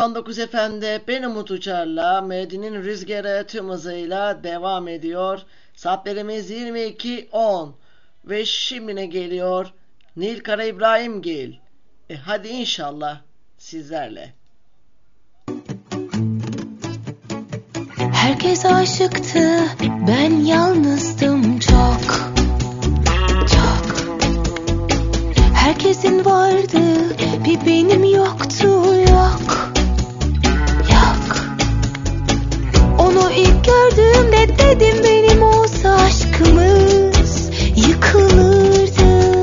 119 efendi ben Umut Uçar'la Medin'in rüzgarı tüm hızıyla devam ediyor. Saatlerimiz 22.10 ve şimdi ne geliyor? Nil Kara İbrahim Gil. E hadi inşallah sizlerle. Herkes aşıktı, ben yalnızdım çok, çok. Herkesin vardı, bir benim yoktu, yok. gördüğümde dedim benim olsa aşkımız yıkılırdı.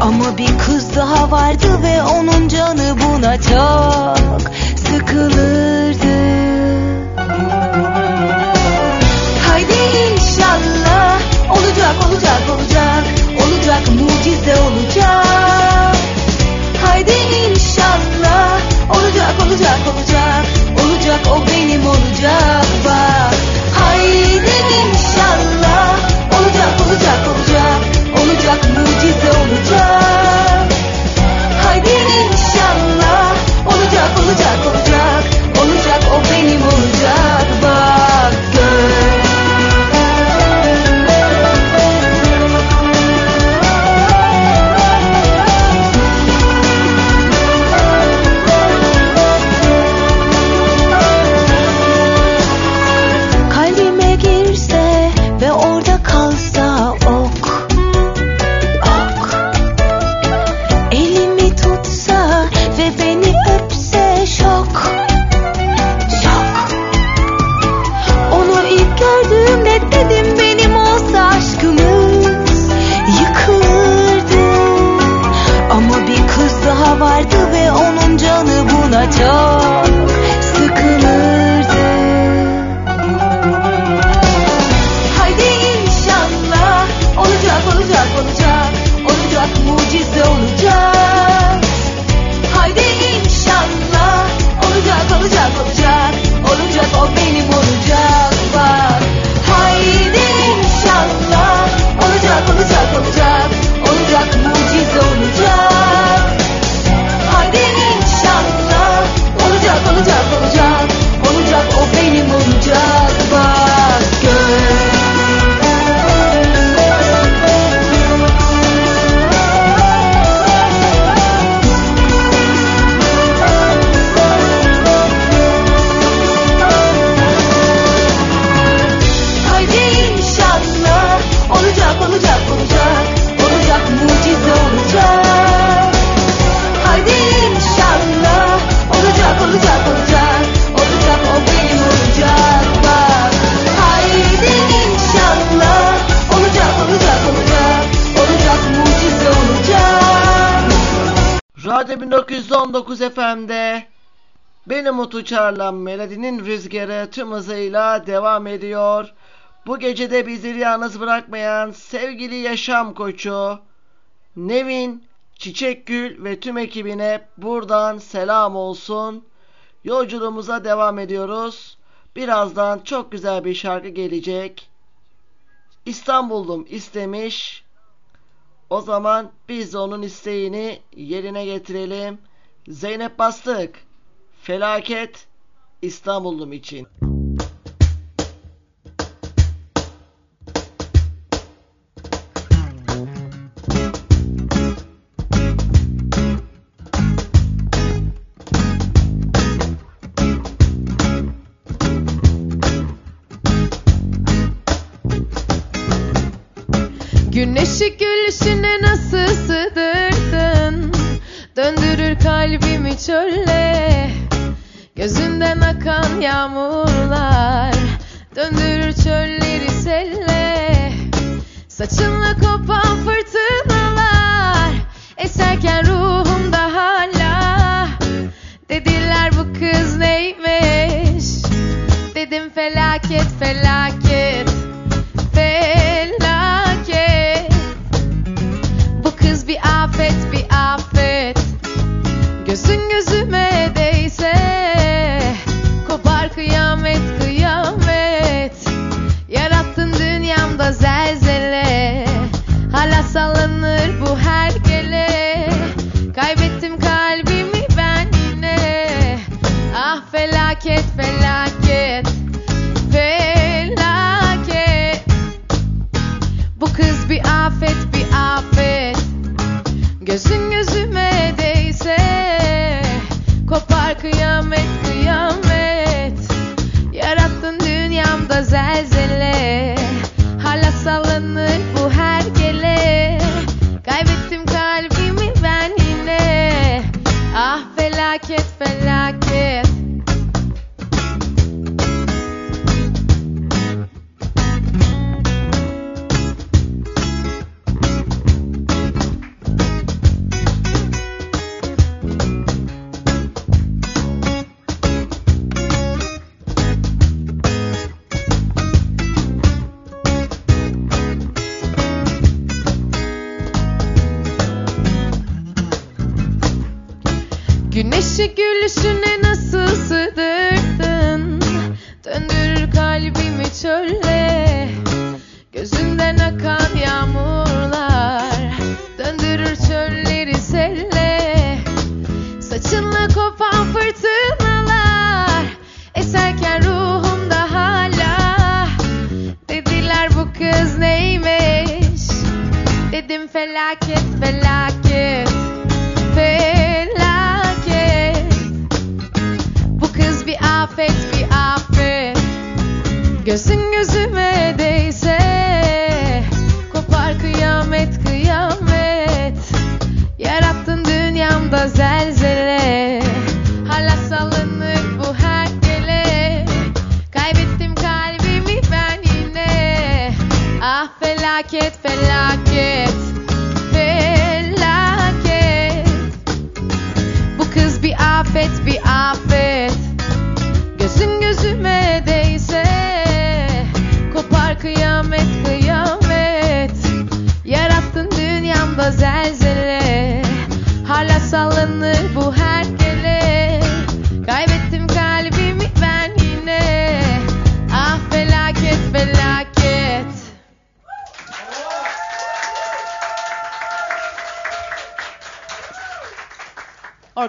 Ama bir kız daha vardı ve onun canı buna çok sıkılırdı. Haydi inşallah olacak olacak olacak olacak mucize olacak. Haydi inşallah olacak olacak olacak olacak o olacak bak. Haydi 99 FM'de benim uçarlan melodinin rüzgarı tüm hızıyla devam ediyor. Bu gecede bizi yalnız bırakmayan sevgili yaşam koçu Nevin, Çiçekgül ve tüm ekibine buradan selam olsun. Yolculuğumuza devam ediyoruz. Birazdan çok güzel bir şarkı gelecek. İstanbul'dum istemiş. O zaman biz de onun isteğini yerine getirelim. Zeynep Bastık. Felaket İstanbul'um için. but soon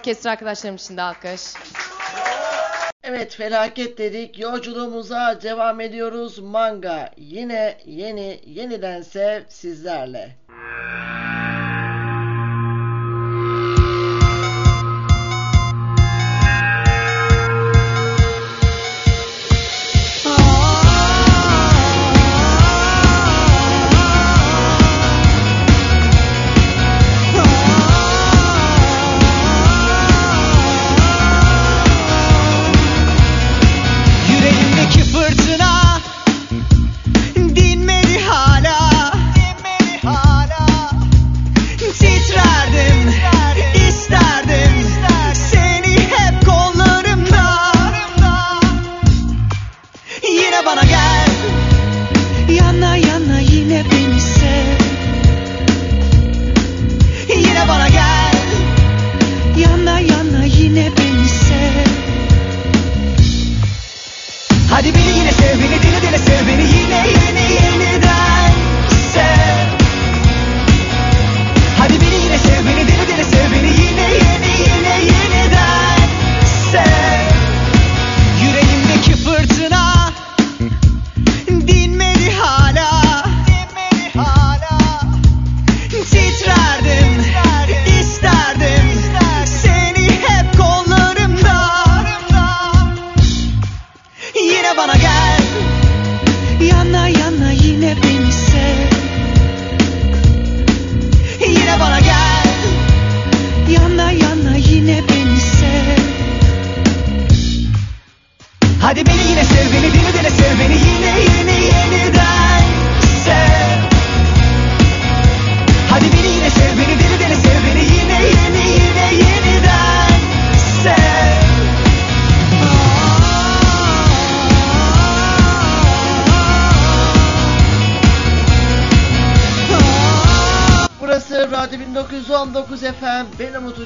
orkestra arkadaşlarım için de alkış. Evet felaket dedik. Yolculuğumuza devam ediyoruz. Manga yine yeni yeniden sev sizlerle. say we can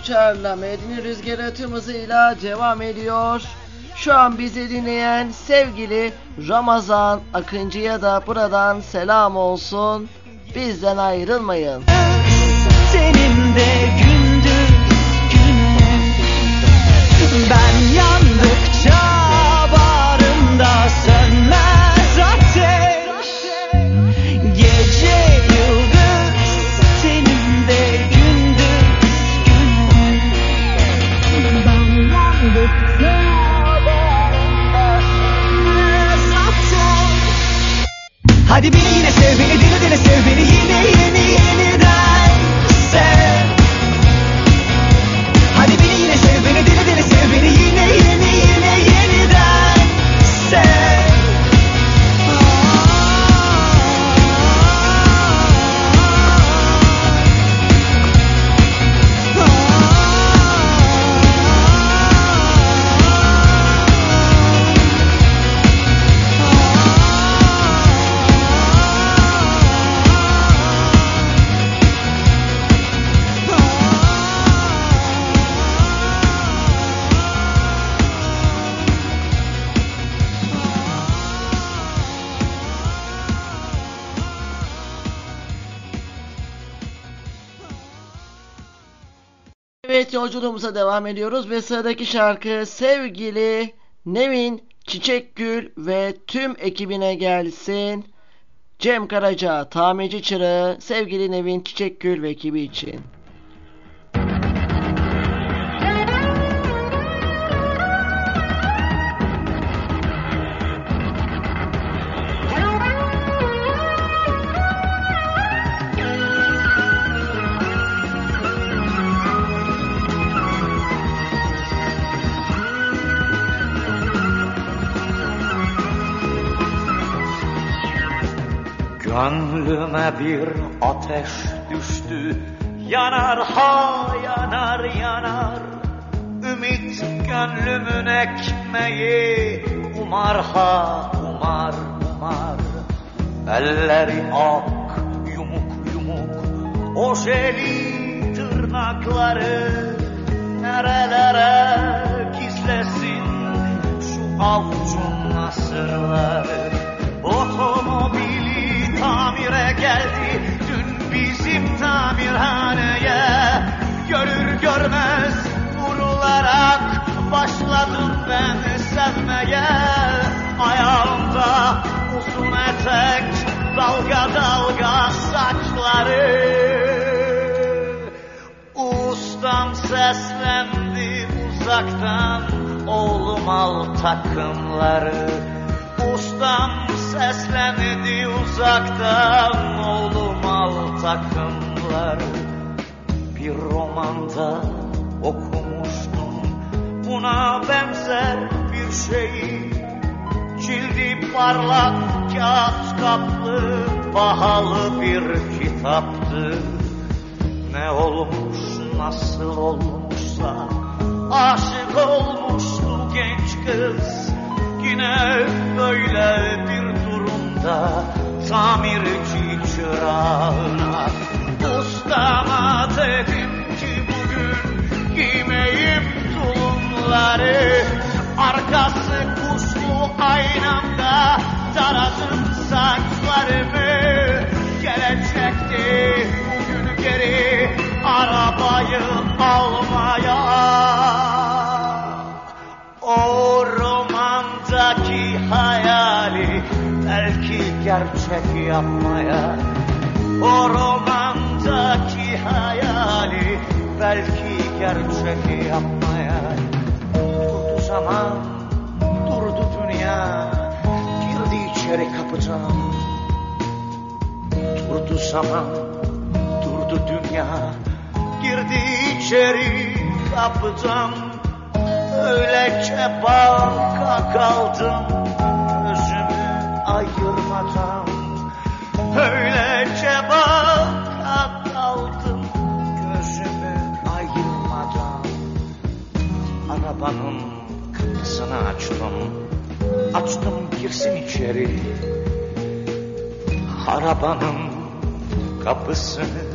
Uçar'la Medeni Rüzgarı tüm hızıyla devam ediyor. Şu an bizi dinleyen sevgili Ramazan Akıncı'ya da buradan selam olsun. Bizden ayrılmayın. Senin de gündüz Hadi beni yine sev beni deli deli sev beni. yine yolculuğumuza devam ediyoruz ve sıradaki şarkı sevgili Nevin Çiçekgül ve tüm ekibine gelsin. Cem Karaca, tamirci çırağı, sevgili Nevin Çiçekgül ve ekibi için. Gönlüme bir ateş düştü. Yanar ha yanar yanar. Ümit gönlümün ekmeği. Umar ha umar umar. Elleri ak yumuk yumuk. Ojeli tırnakları Nerelere gizlesin? Şu avucun nasırları Otomobili tamire geldi. Dün bizim tamirhaneye Görür görmez vurularak Başladım ben sevmeye. Ayağımda uzun etek Dalga dalga saçları. Ustam seslendi uzaktan Oğlum al takımları Ustam seslendi uzaktan Oğlum al takımları. Bir romanda okumuştum Buna benzer bir şeyi. Cildi parlak kağıt kaplı Pahalı bir kitaptı. Ne olmuş nasıl olmuşsa Aşık olmuştu genç kız Yine böyle bir durumda Tamirci çırağına Ustama dedim ki bugün Giymeyim tulumları. Arkası kuşlu aynamda Taradım saçlarımı. Gelecekti bugün geri Arabayı almaya hayali belki gerçek yapmaya. O romandaki hayali belki gerçek yapmaya. Durdu zaman, durdu dünya Girdi içeri kapıdan. Durdu zaman, durdu dünya Girdi içeri kapıdan Öylece baka kaldım Gözümü ayırmadan. Öylece baka kaldım Gözümü ayırmadan. Arabanın kapısını açtım. Açtım girsin içeri. Arabanın kapısını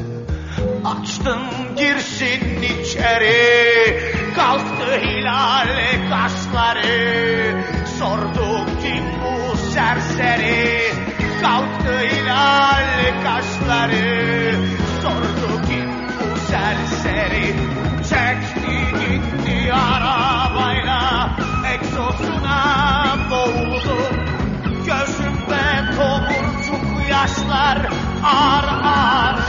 Açtım girsin içeri. Kalktı hilal kaşları. Sordu kim bu serseri? Kalktı hilal kaşları. Sordu kim bu serseri? Çekti gitti arabayla. Egzosuna boğuldu. Gözümde tomurcuk yaşlar Ağır ağır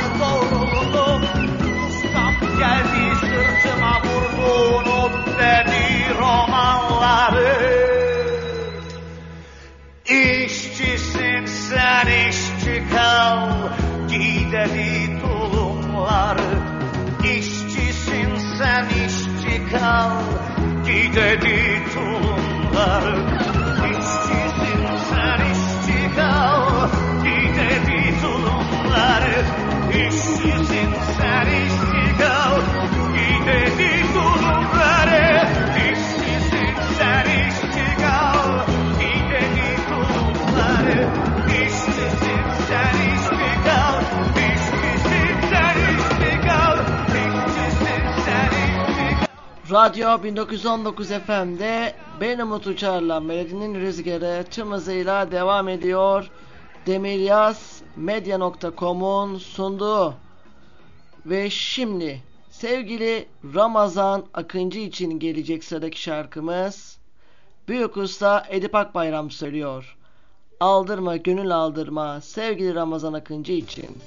Giy dedi tulumları İşçisin sen işçi kal. Giy dedi tulumları İşçisin sen işçi kal. Giy dedi tulumları İşçisin sen işçi Radyo 1919 FM'de Ben Umut Uçar'la Melodi'nin Rüzgarı tüm hızıyla devam ediyor. Demiryaz Medya.com'un sunduğu ve şimdi sevgili Ramazan Akıncı için gelecek sıradaki şarkımız Büyük Usta Edip Akbayram söylüyor. Aldırma gönül aldırma sevgili Ramazan Akıncı için.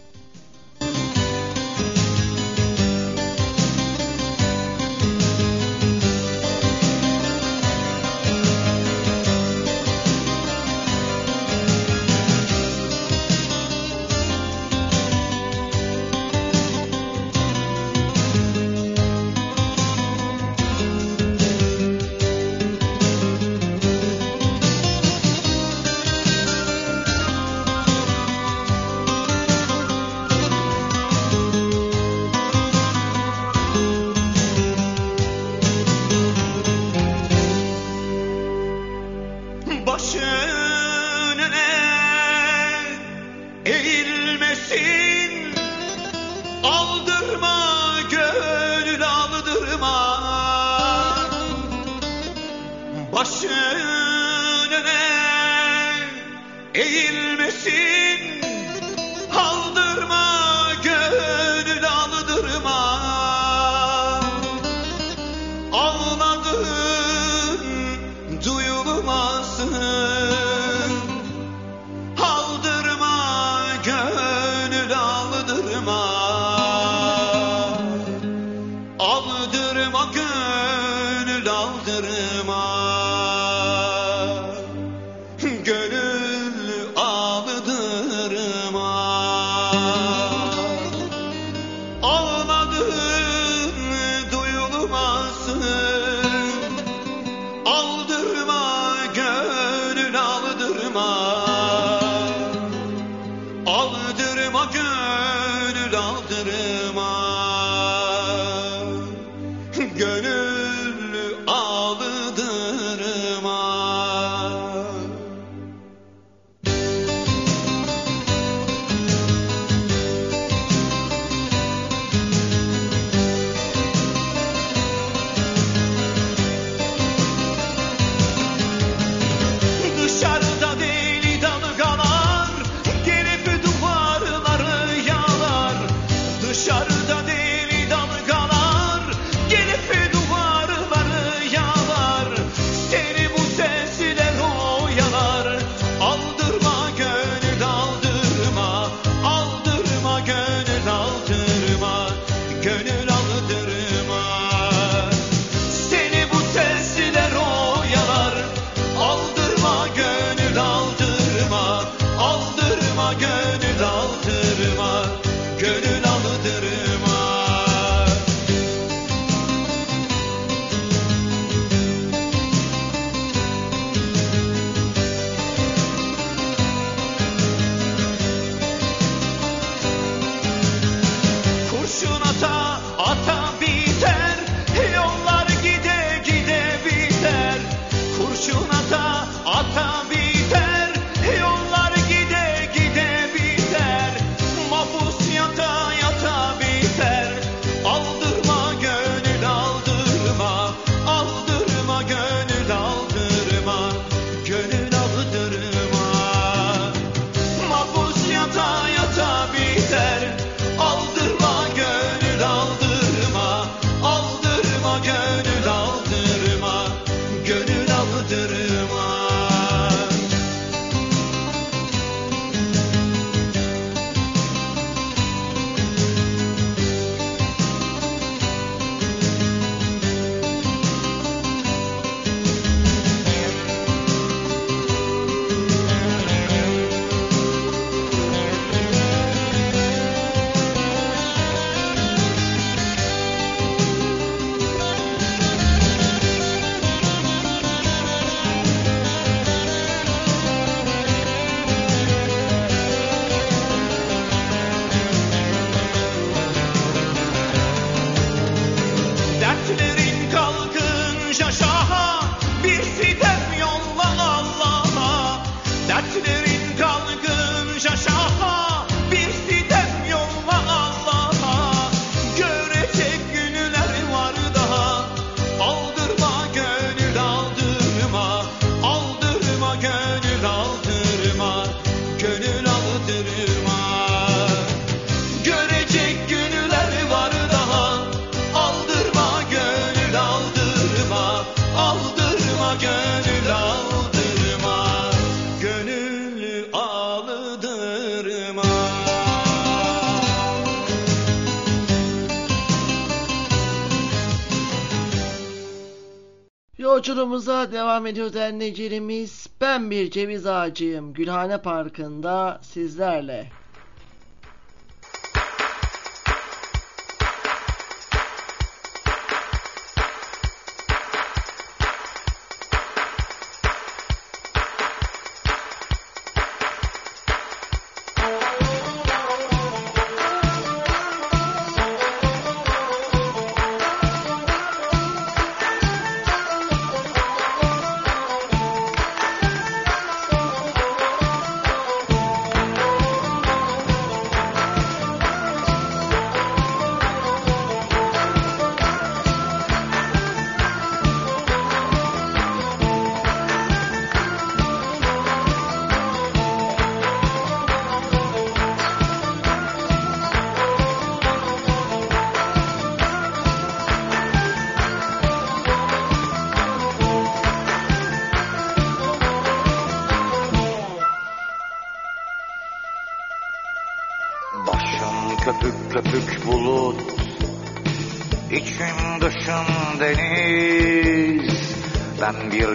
Yolculuğumuza devam ediyor dinleyicilerimiz. Ben bir ceviz ağacıyım. Gülhane Parkı'nda sizlerle.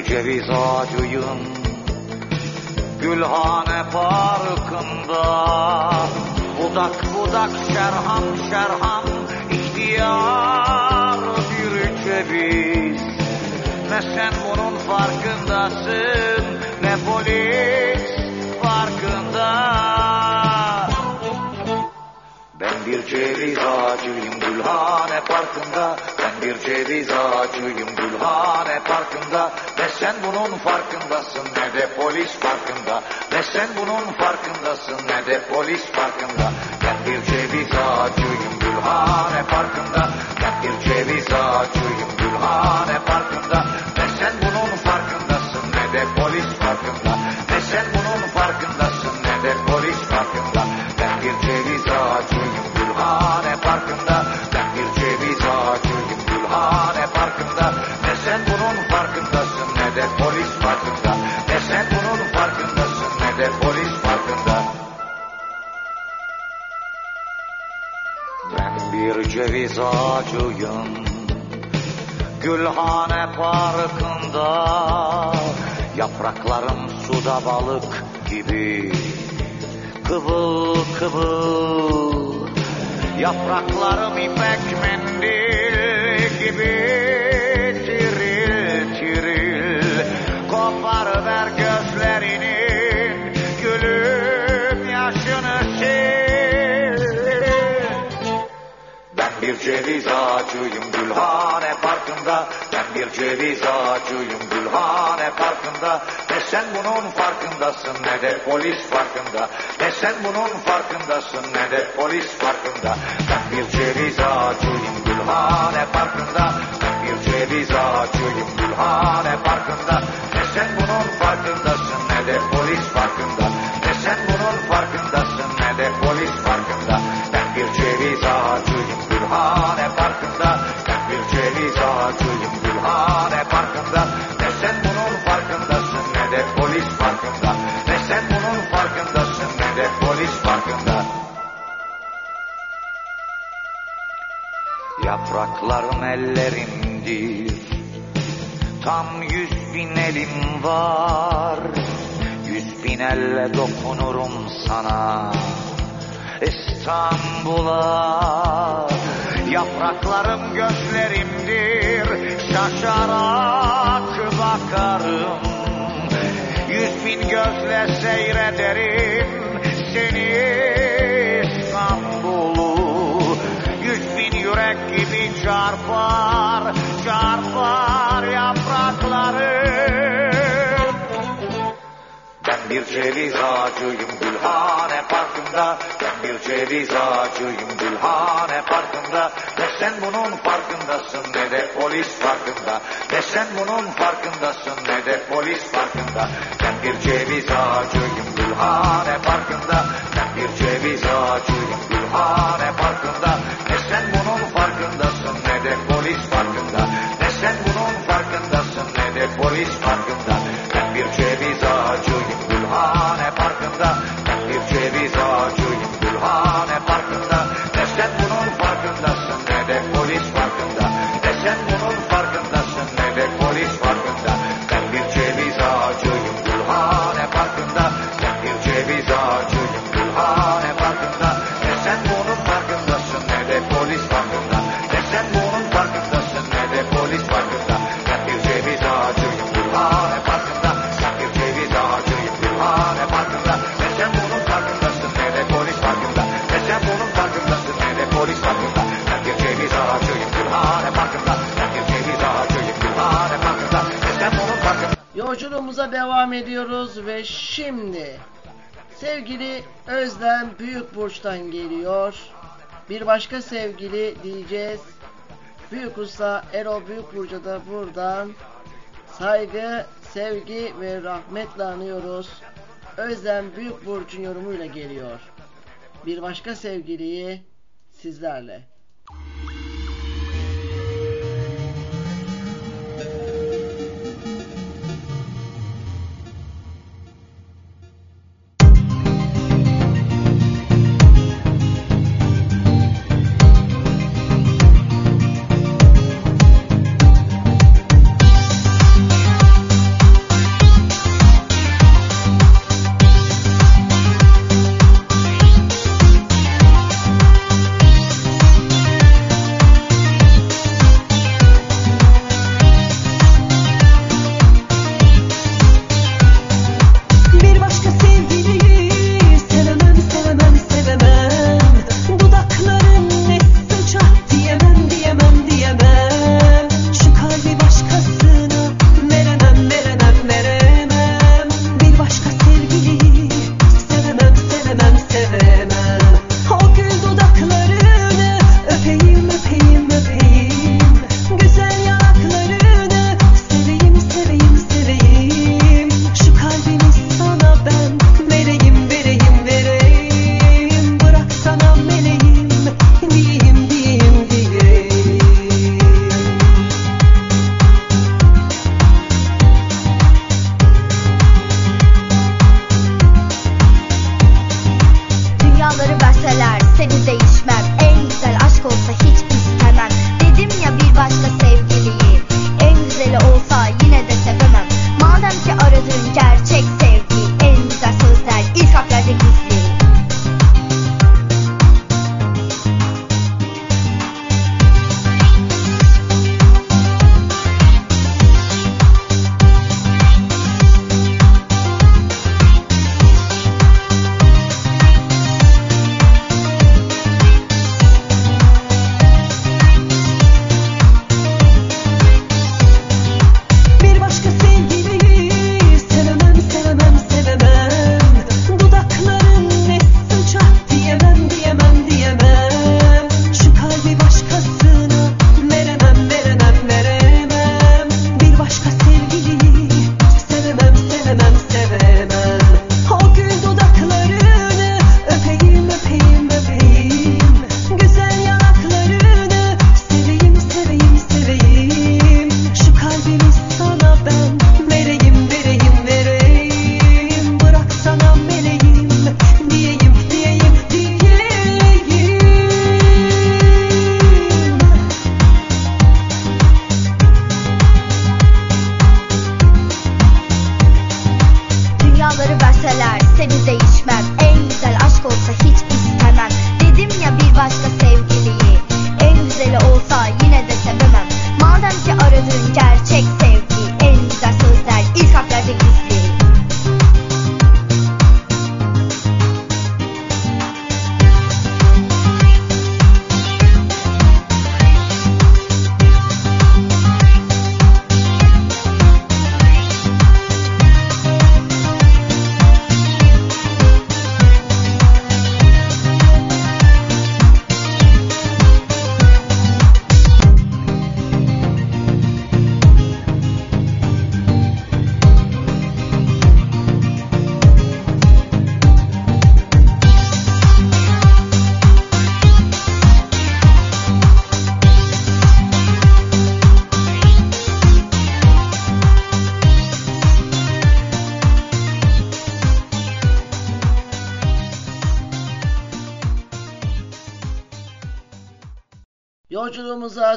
Ceviz ağacıyım Gülhane parkında. Budak budak şerham şerham ihtiyar bir ceviz. Ne sen bunun farkındasın Ne polis farkında. Ben bir ceviz ağacıyım Gülhane Parkı'nda bir ceviz ağacıyım Gülhane Parkı'nda. Ne sen bunun farkındasın ne de polis farkında Ne sen bunun farkındasın ne de polis farkında Ben bir ceviz ağacıyım Gülhane Parkı'nda. Ben bir ceviz ağacıyım Gülhane Parkı'nda. Ne sen bunun farkındasın ne de polis farkında ceviz ağacıyım. Gülhane Parkı'nda Yapraklarım suda balık gibi. Kıvıl kıvıl Yapraklarım ipek mendil gibi. Tiril tiril Koparıver ceviz ağacıyım Gülhane Parkı'nda. Ben bir ceviz ağacıyım Gülhane Parkı'nda. Ne sen bunun farkındasın ne de polis farkında. Ne sen bunun farkındasın ne de polis farkında. Ben bir ceviz ağacıyım Gülhane Parkı'nda. Ben bir ceviz ağacıyım Gülhane Parkı'nda. Ne sen bunun farkındasın ne de polis farkında Yapraklarım ellerimdir. Tam yüz bin elim var. Yüz bin elle dokunurum sana. İstanbul'a Yapraklarım gözlerimdir. Şaşarak bakarım. Yüz bin gözle seyrederim Seni çarpar Çarpar yapraklarım ben bir ceviz ağacıyım Gülhane Parkı'nda. Ben bir ceviz ağacıyım Gülhane Parkı'nda. Ne sen bunun farkındasın ne de polis farkında Ne sen bunun farkındasın ne de polis farkında Ben bir ceviz ağacıyım Gülhane Parkı'nda. Ben bir ceviz ağacıyım Gülhane Parkı'nda ne Şimdi sevgili Özlem Büyükburç'tan geliyor. Bir başka sevgili diyeceğiz. Büyük Usta Erol Büyükburç'a da buradan saygı, sevgi ve rahmetle anıyoruz. Özlem Büyükburç'un yorumuyla geliyor. Bir başka sevgiliyi sizlerle.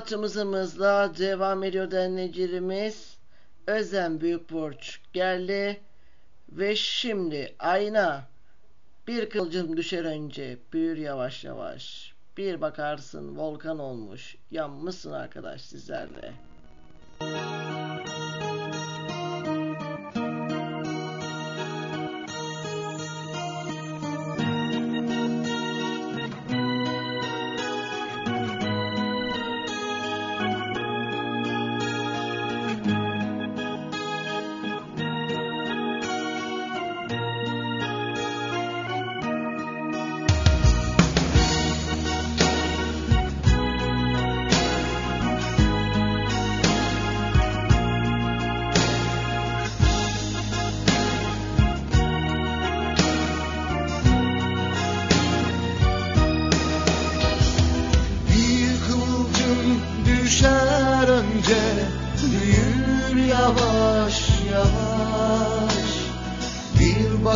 Sanatçımızımızla devam ediyor dinleyicilerimiz. Özlem Büyükburç geldi ve şimdi ayna bir kılcım düşer önce büyür yavaş yavaş. Bir bakarsın volkan olmuş yanmışsın arkadaş sizlerle. Müzik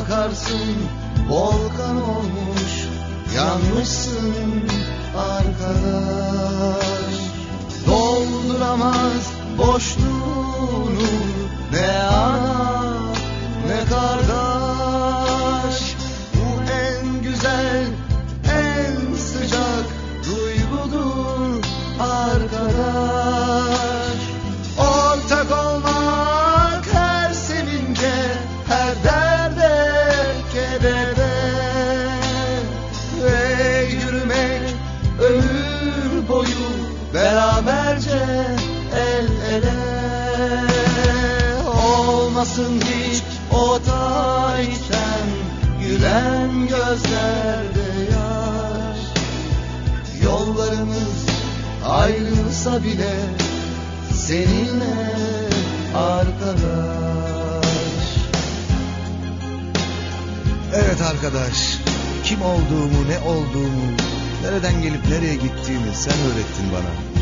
bakarsın volkan olmuş yanmışsın arkadaş. Dolduramaz boşluğunu Olmasın hiç o tarihten gülen gözlerde yaş Yollarımız ayrılsa bile seninle arkadaş Evet arkadaş, kim olduğumu, ne olduğumu, nereden gelip nereye gittiğimi sen öğrettin bana.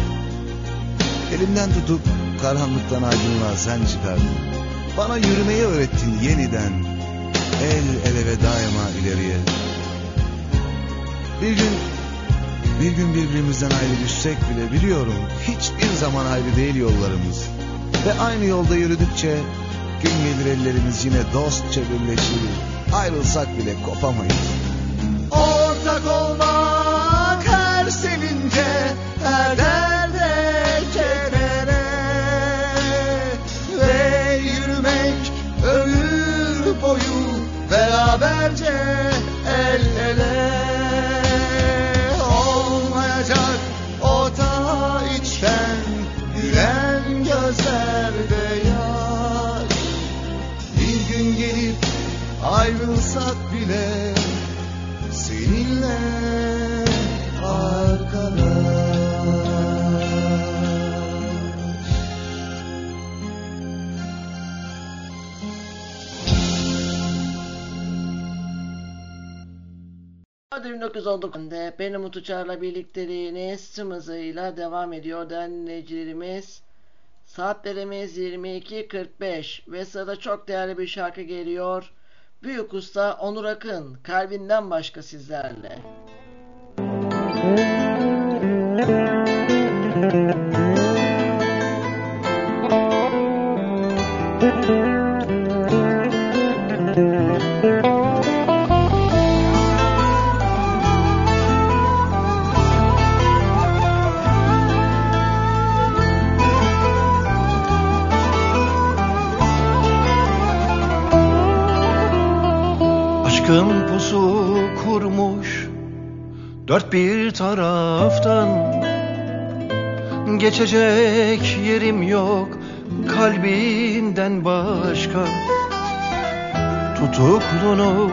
Elimden tutup karanlıktan aydınlığa sen çıkardın. Bana yürümeyi öğrettin yeniden. El ele ve daima ileriye. Bir gün, bir gün birbirimizden ayrı düşsek bile biliyorum hiçbir zaman ayrı değil yollarımız. Ve aynı yolda yürüdükçe gün gelir ellerimiz yine dostça birleşir. Ayrılsak bile kopamayız. Ortak olmak 1919'da benim Uçar'la birlikteliğiniz tüm hızıyla devam ediyor dinleyicilerimiz. Saatlerimiz 22.45 ve sırada çok değerli bir şarkı geliyor. Büyük Usta Onur Akın, kalbinden başka sizlerle. Aşkın dört bir taraftan Geçecek yerim yok kalbinden başka Tutuklunum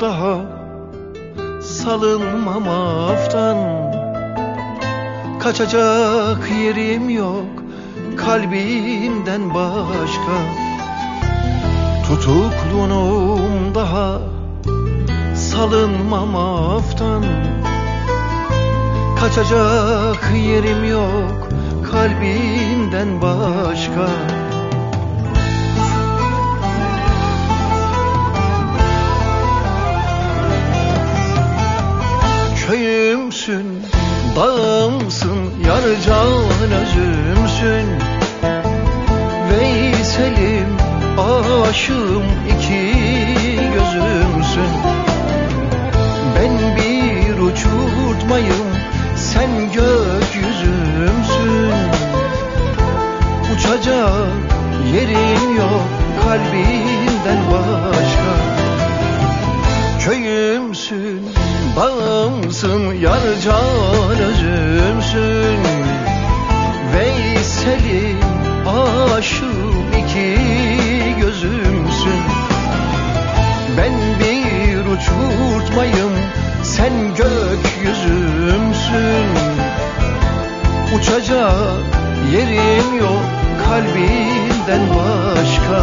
daha salınmam aftan. Kaçacak yerim yok kalbinden başka Tutuklunum daha salınmam aftan Kaçacak yerim yok kalbinden başka. Köyümsün, dağımsın, yarcan özümsün. Veysel'im, aşığım iki gözümsün. Ben bir uçurtmayım, sen gökyüzümsün. Uçacak yerin yok kalbinden başka. Köyümsün, bağımsın, yarcan özümsün. Veysel'im, aşığım iki gözümsün. Ben bir uçurtmayım, sen gökyüzümsün. Uçacak yerim yok kalbinden başka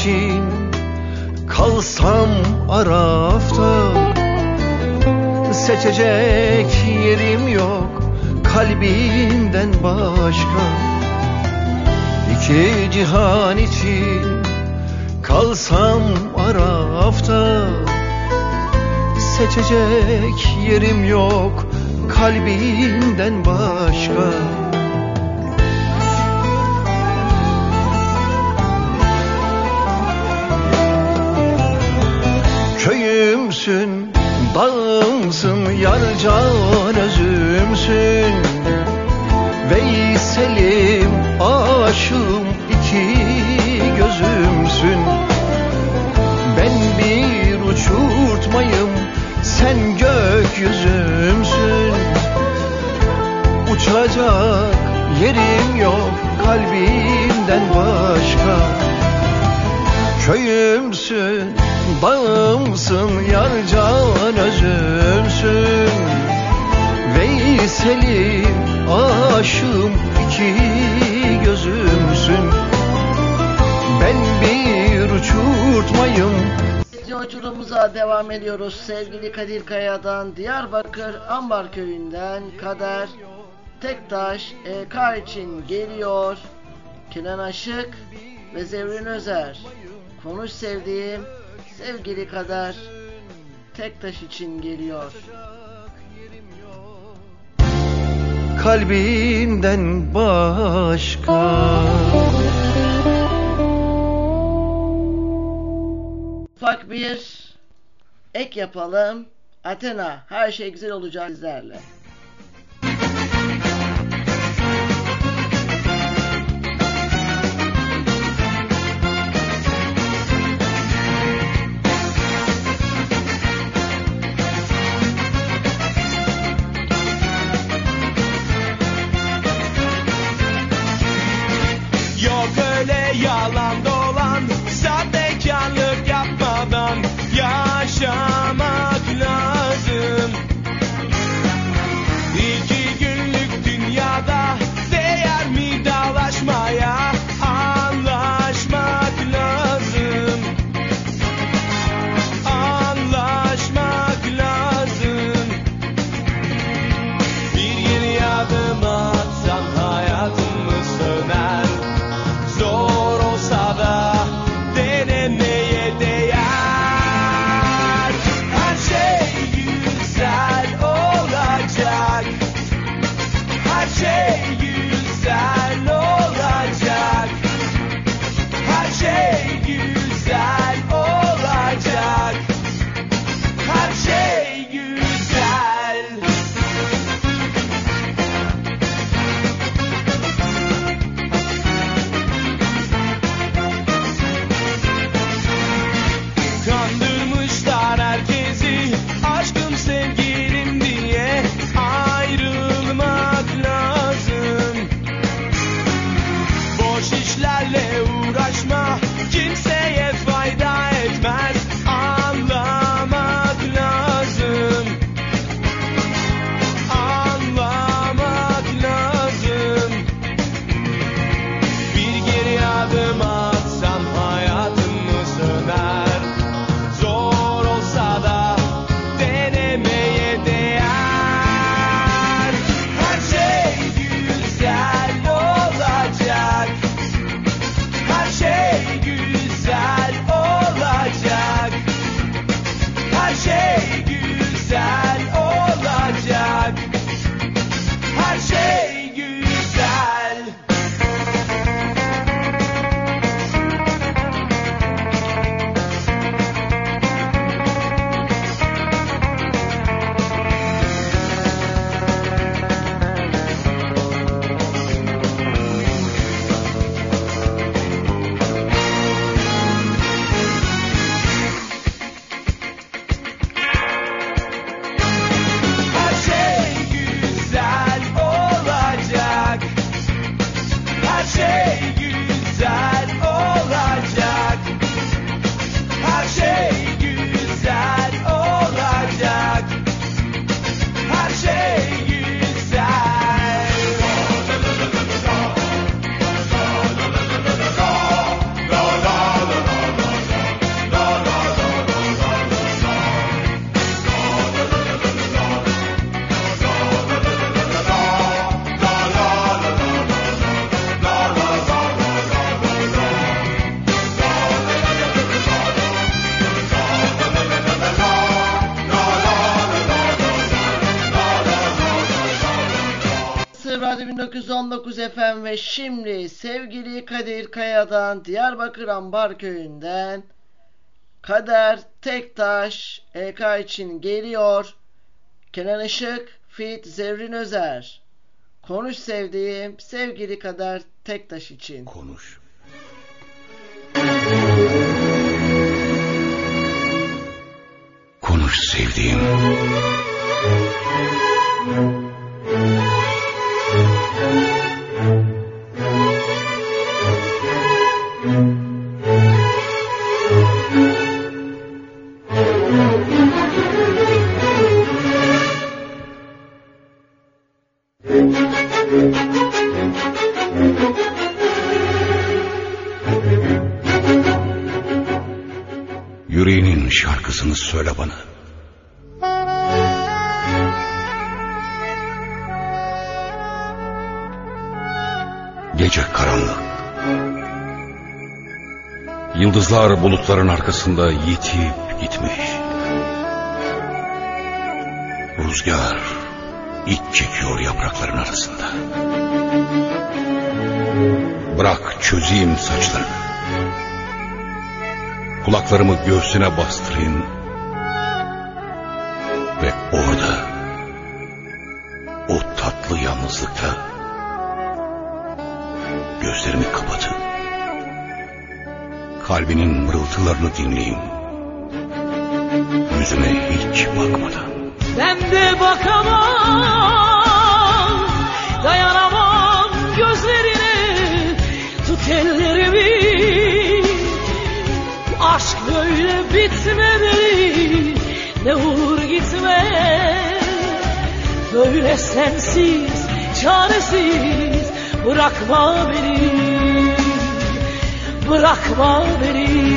için kalsam arafta. Seçecek yerim yok kalbinden başka. İki cihan için kalsam arafta. Seçecek yerim yok kalbinden başka Köyümsün, dağımsın, yar can özümsün. Veysel'im, aşığım, iki gözümsün. Ben bir uçurtmayım, sen gökyüzümsün. Uçacak yerim yok kalbimden başka Köyümsün, dağımsın, yar can özümsün Veysel'im, aşığım, iki gözümsün Ben bir uçurtmayım Yolculuğumuza devam ediyoruz. Sevgili Kadir Kaya'dan Diyarbakır Ambar Köyü'nden Kader Tektaş EK için geliyor. Kenan Aşık ve Zevrin Özer. Konuş sevdiğim sevgili Kader Tektaş için geliyor. kalbinden başka Ufak bir ek yapalım. Athena her şey güzel olacak sizlerle. 119 FM ve şimdi sevgili Kadir Kaya'dan Diyarbakır Ambar Köyü'nden Kader Tektaş EK için geliyor. Kenan Işık, Fit Zevrin Özer. Konuş sevdiğim sevgili Kader Tektaş için. Konuş. Konuş sevdiğim. Yüreğinin şarkısını söyle bana. Gece karanlık. Yıldızlar bulutların arkasında yitip gitmiş. Rüzgar iç çekiyor yaprakların arasında. Bırak çözeyim saçlarını. Kulaklarımı göğsüne bastırayım. Ve orada o tatlı yalnızlıkta gözlerimi kapatıp kalbinin mırıltılarını dinleyeyim. Yüzüme hiç bakmadan. Ben de bakamam Dayanamam gözlerine Tut ellerimi böyle bitmemeli Ne olur gitme Böyle sensiz Çaresiz Bırakma beni Bırakma beni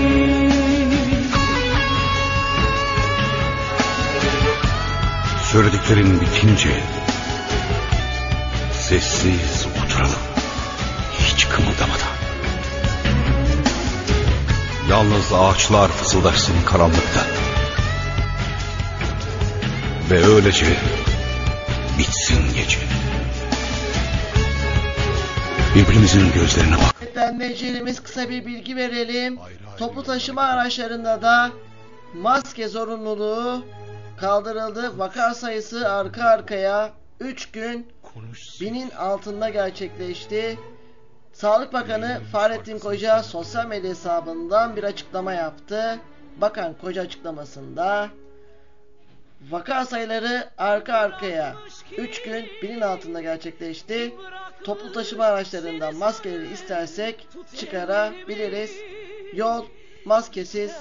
Söylediklerin bitince sessiz oturalım. Hiç kımıldamadan. Yalnız ağaçlar fısıldaşsın karanlıkta. Ve öylece bitsin gece. Birbirimizin gözlerine bak. Dinleyicilerimiz kısa bir bilgi verelim. Toplu taşıma araçlarında da maske zorunluluğu kaldırıldı. Vaka sayısı arka arkaya 3 gün binin altında gerçekleşti. Sağlık Bakanı Fahrettin Koca sosyal medya hesabından bir açıklama yaptı. Bakan Koca açıklamasında vaka sayıları arka arkaya 3 gün binin altında gerçekleşti. Toplu taşıma araçlarından maskeleri istersek çıkarabiliriz. Yol maskesiz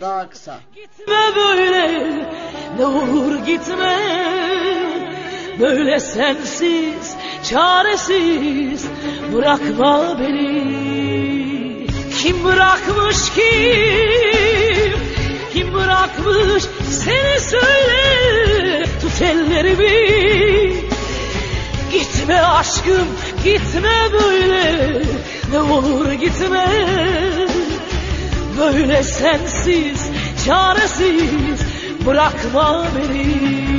daha kısa. Gitme böyle ne olur gitme Böyle sensiz çaresiz bırakma beni. Kim bırakmış kim Kim bırakmış? Seni söyle Tut ellerimi. Gitme aşkım gitme böyle. Ne olur gitme. Böyle sensiz çaresiz Bırakma beni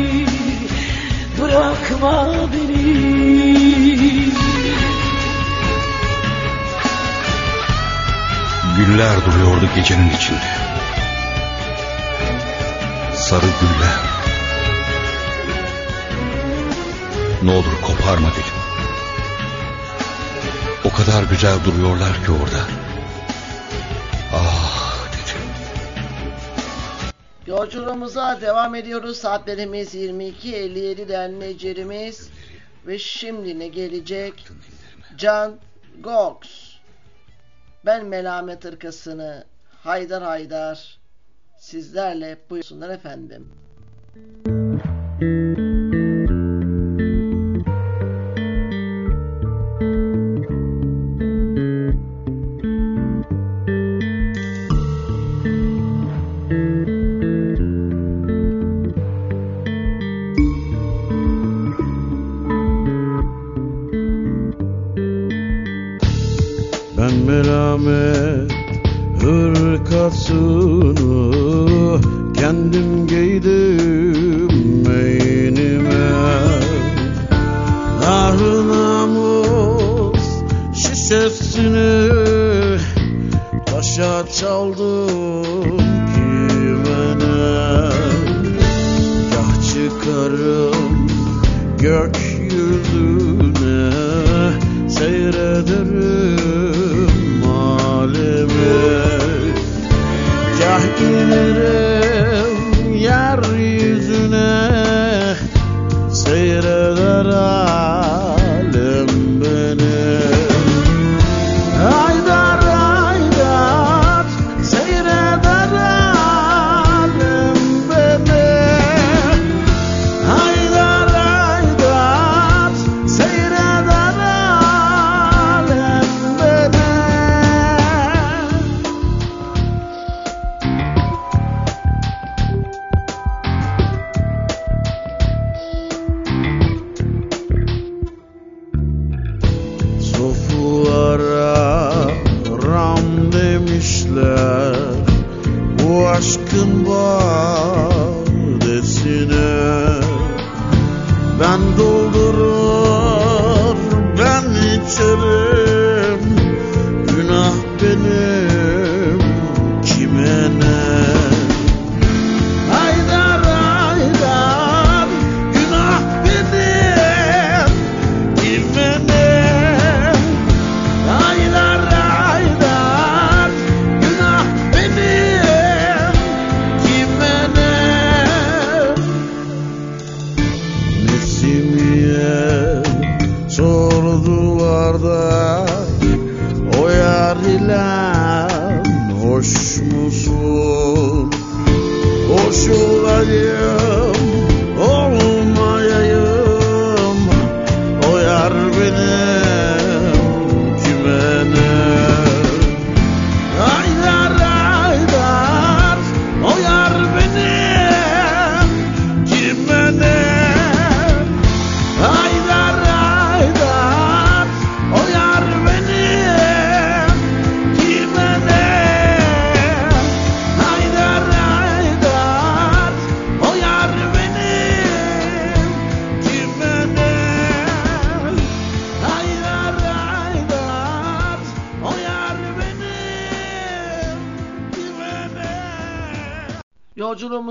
Bırakma beni Güller duruyordu gecenin içinde. Sarı güller. Ne olur koparma dedim. O kadar güzel duruyorlar ki orada. Yolculuğumuza devam ediyoruz. Saatlerimiz 22.57 dinleyicilerimiz. Ve şimdi ne gelecek? Can Gox. Ben Melamet ırkasını Haydar Haydar sizlerle buyursunlar efendim. Ben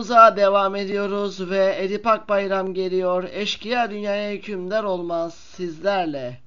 Konumuza devam ediyoruz ve Edip Akbayram geliyor. Eşkıya dünyaya hükümdar olmaz sizlerle.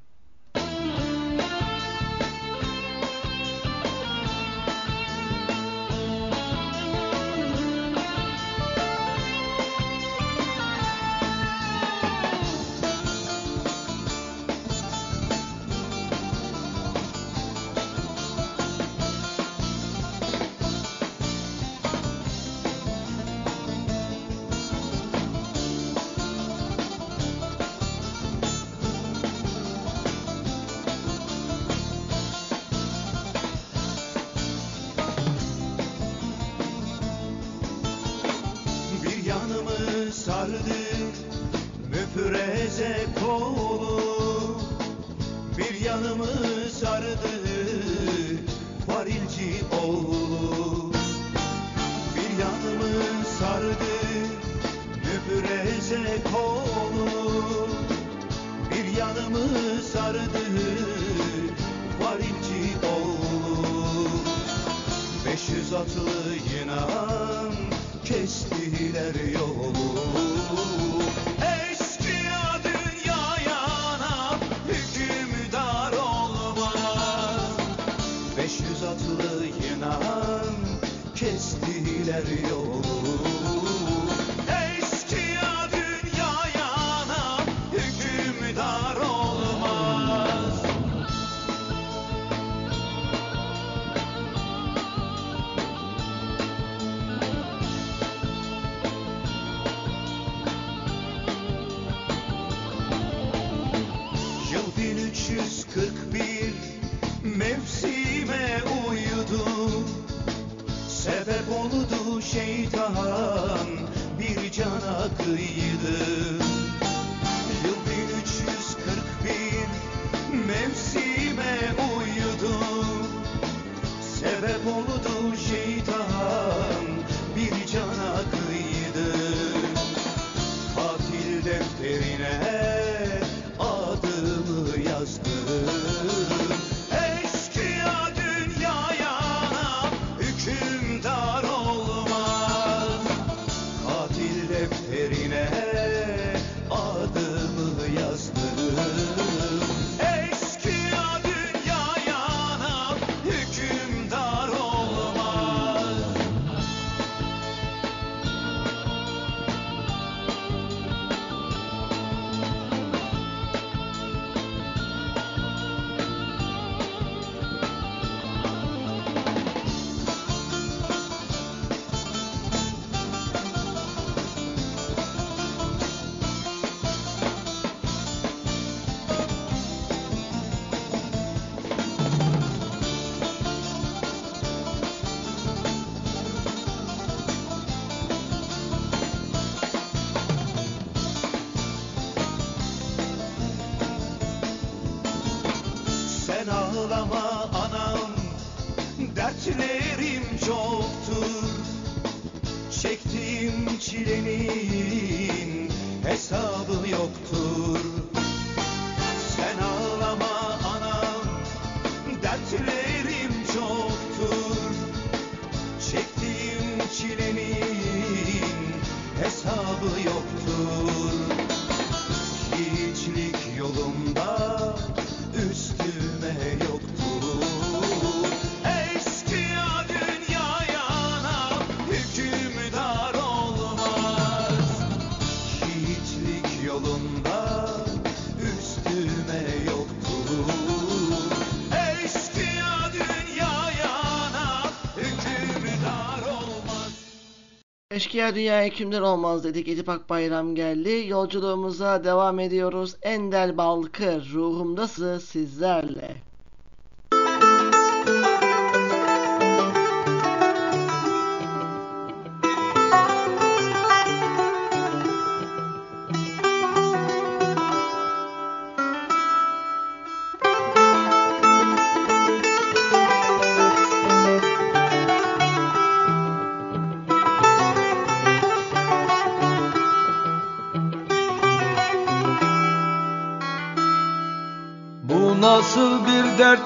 Eşkıya dünya hükümdar olmaz dedik. Edip Akbayram geldi. Yolculuğumuza devam ediyoruz. Endel Balkır ruhumdası sizlerle.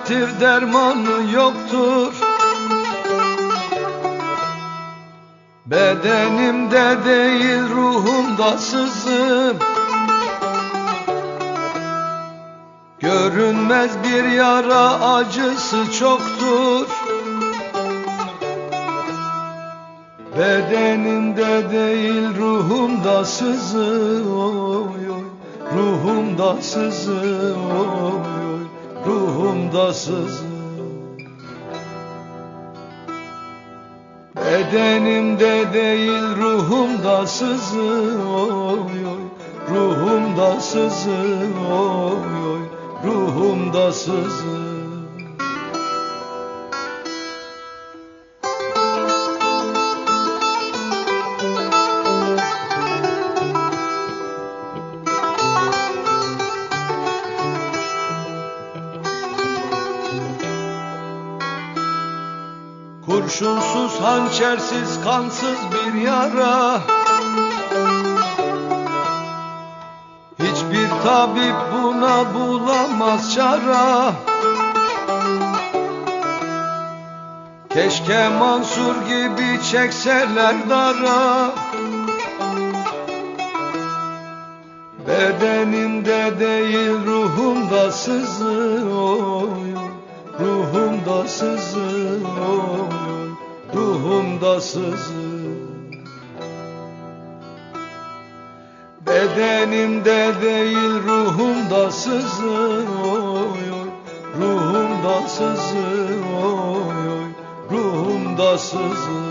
Derttir dermanı yoktur. Bedenimde değil ruhumda sızım. Görünmez bir yara acısı çoktur. Bedenimde değil ruhumda sızı oy oy Ruhumda sızı oy Ruhumda sızı Bedenimde değil ruhumda sızı oy oy. Ruhumda sızı oy oy. Ruhumda sızı Kurşunsuz, hançersiz, kansız bir yara. Hiçbir tabip buna bulamaz çara. Keşke Mansur gibi çekseler dara. Bedenimde değil ruhumda sızı oy Ruhumda sızı oy Ruhumda sızı Bedenimde değil ruhumda sızı oy oy Ruhumda sızı oy oy Ruhumda sızı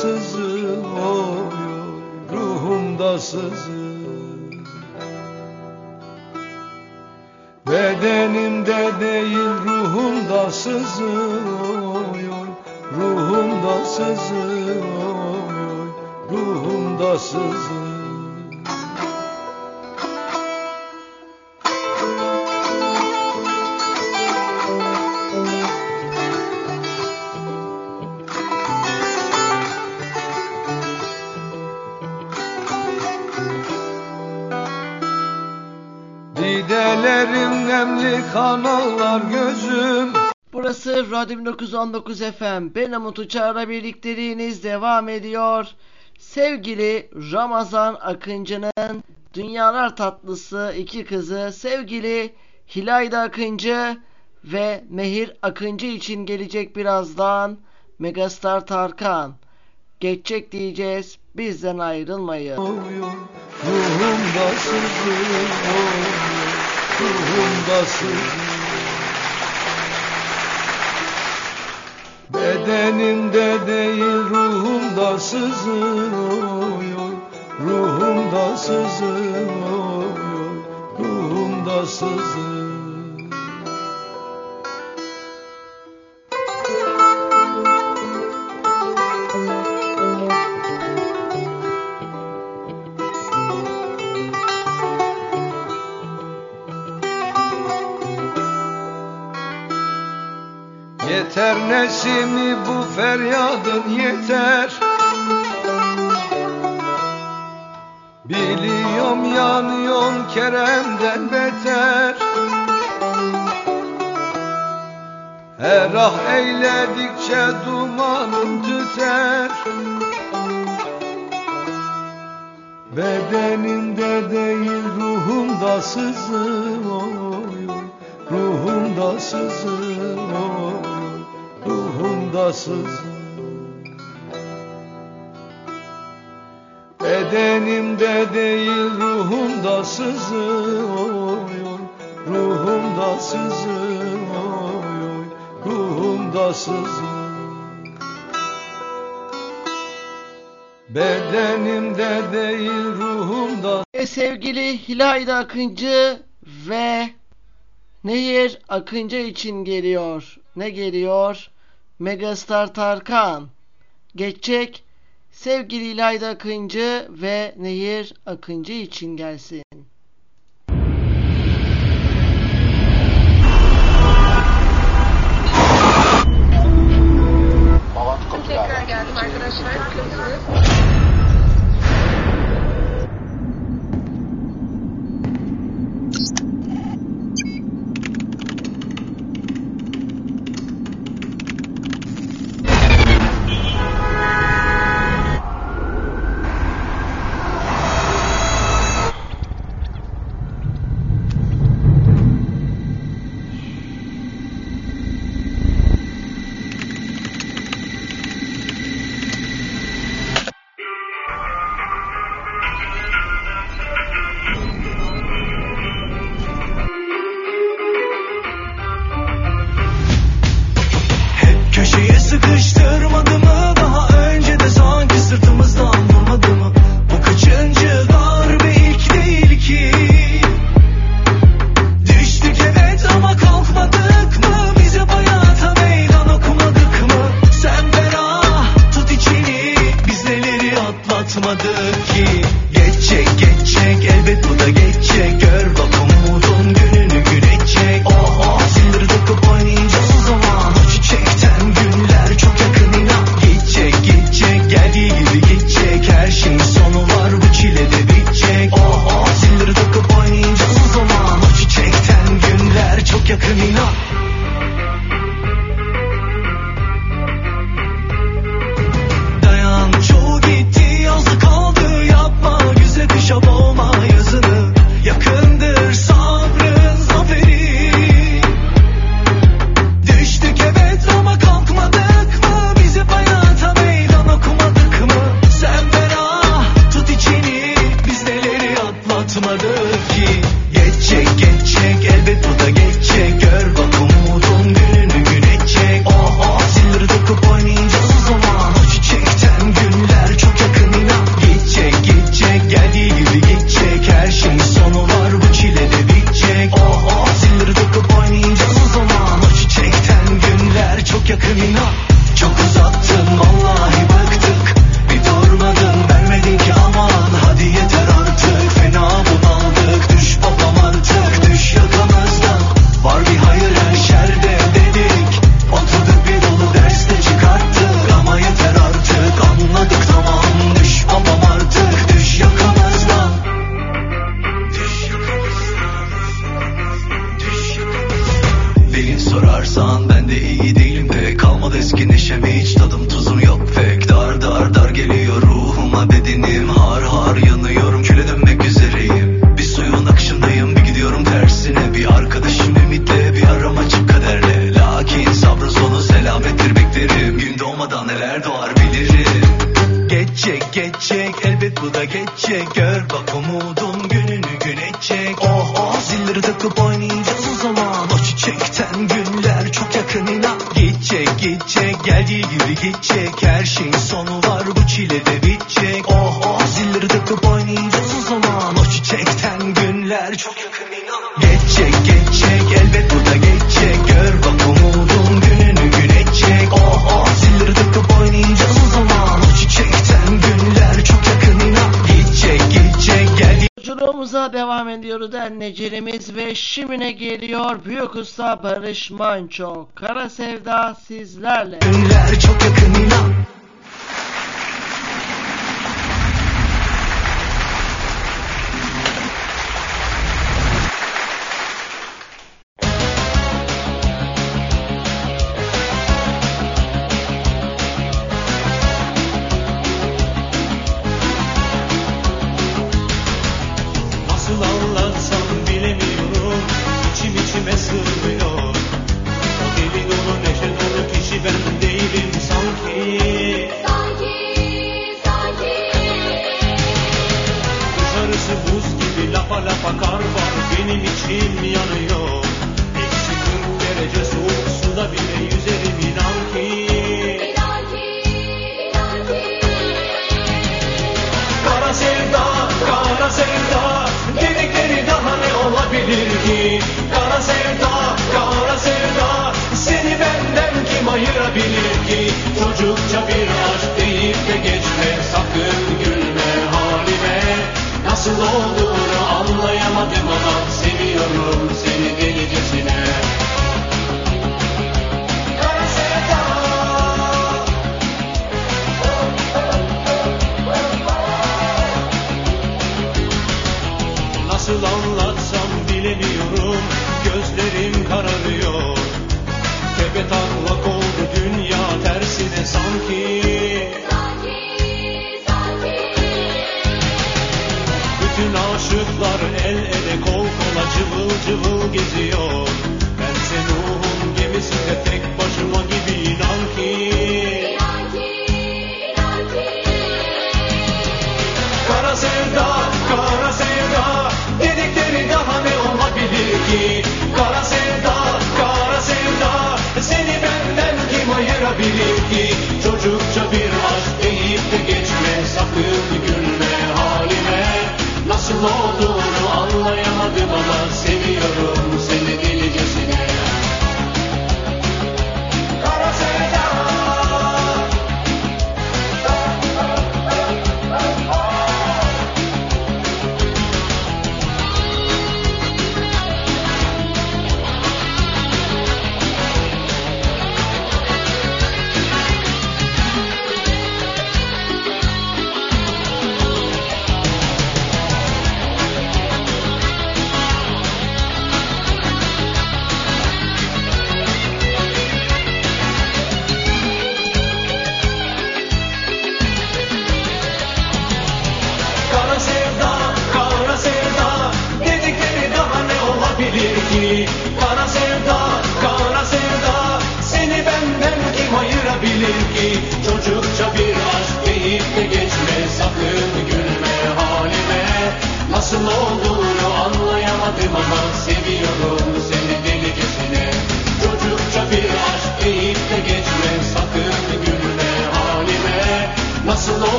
sızı oy Ruhumda sızı. Bedenimde değil ruhumda sızı oy Ruhumda sızı oy Ruhumda sızı Radyo 1919 FM Benamut Uçar'la birlikteliğiniz devam ediyor. Sevgili Ramazan Akıncı'nın Dünyalar Tatlısı iki kızı sevgili Hilayda Akıncı ve Mehir Akıncı için gelecek birazdan Megastar Tarkan. Geçecek diyeceğiz bizden ayrılmayın. Ruhumda sızıyor, ruhumda sızıyor. Bedenimde değil ruhumda sızıyor Ruhumda sızıyor Ruhumda sızıyor Yeter nesimi bu feryadın yeter. Biliyorum yanıyorsun Kerem'den beter. Her ah eyledikçe dumanım tüter. Bedenimde değil ruhumda sızım oy, Ruhumda sızım oy ruhundasız Bedenimde değil ruhumda sızıyor Ruhumda sızıyor Ruhumda sızıyor Bedenimde değil ruhumda Sevgili Hilayda Akıncı ve Nehir Akıncı için geliyor ne geliyor? Megastar Tarkan. Geçecek sevgili İlayda Akıncı ve Nehir Akıncı için gelsin. unutmadık ki. Geçecek geçecek elbet bu da geçecek. geliyor Büyük Usta Barış Manço. Kara Sevda sizlerle. Ömürler çok yakın inan.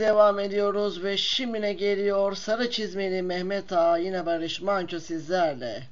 devam ediyoruz ve şimdine geliyor sarı çizmeli Mehmet Ağa yine Barış Manço sizlerle.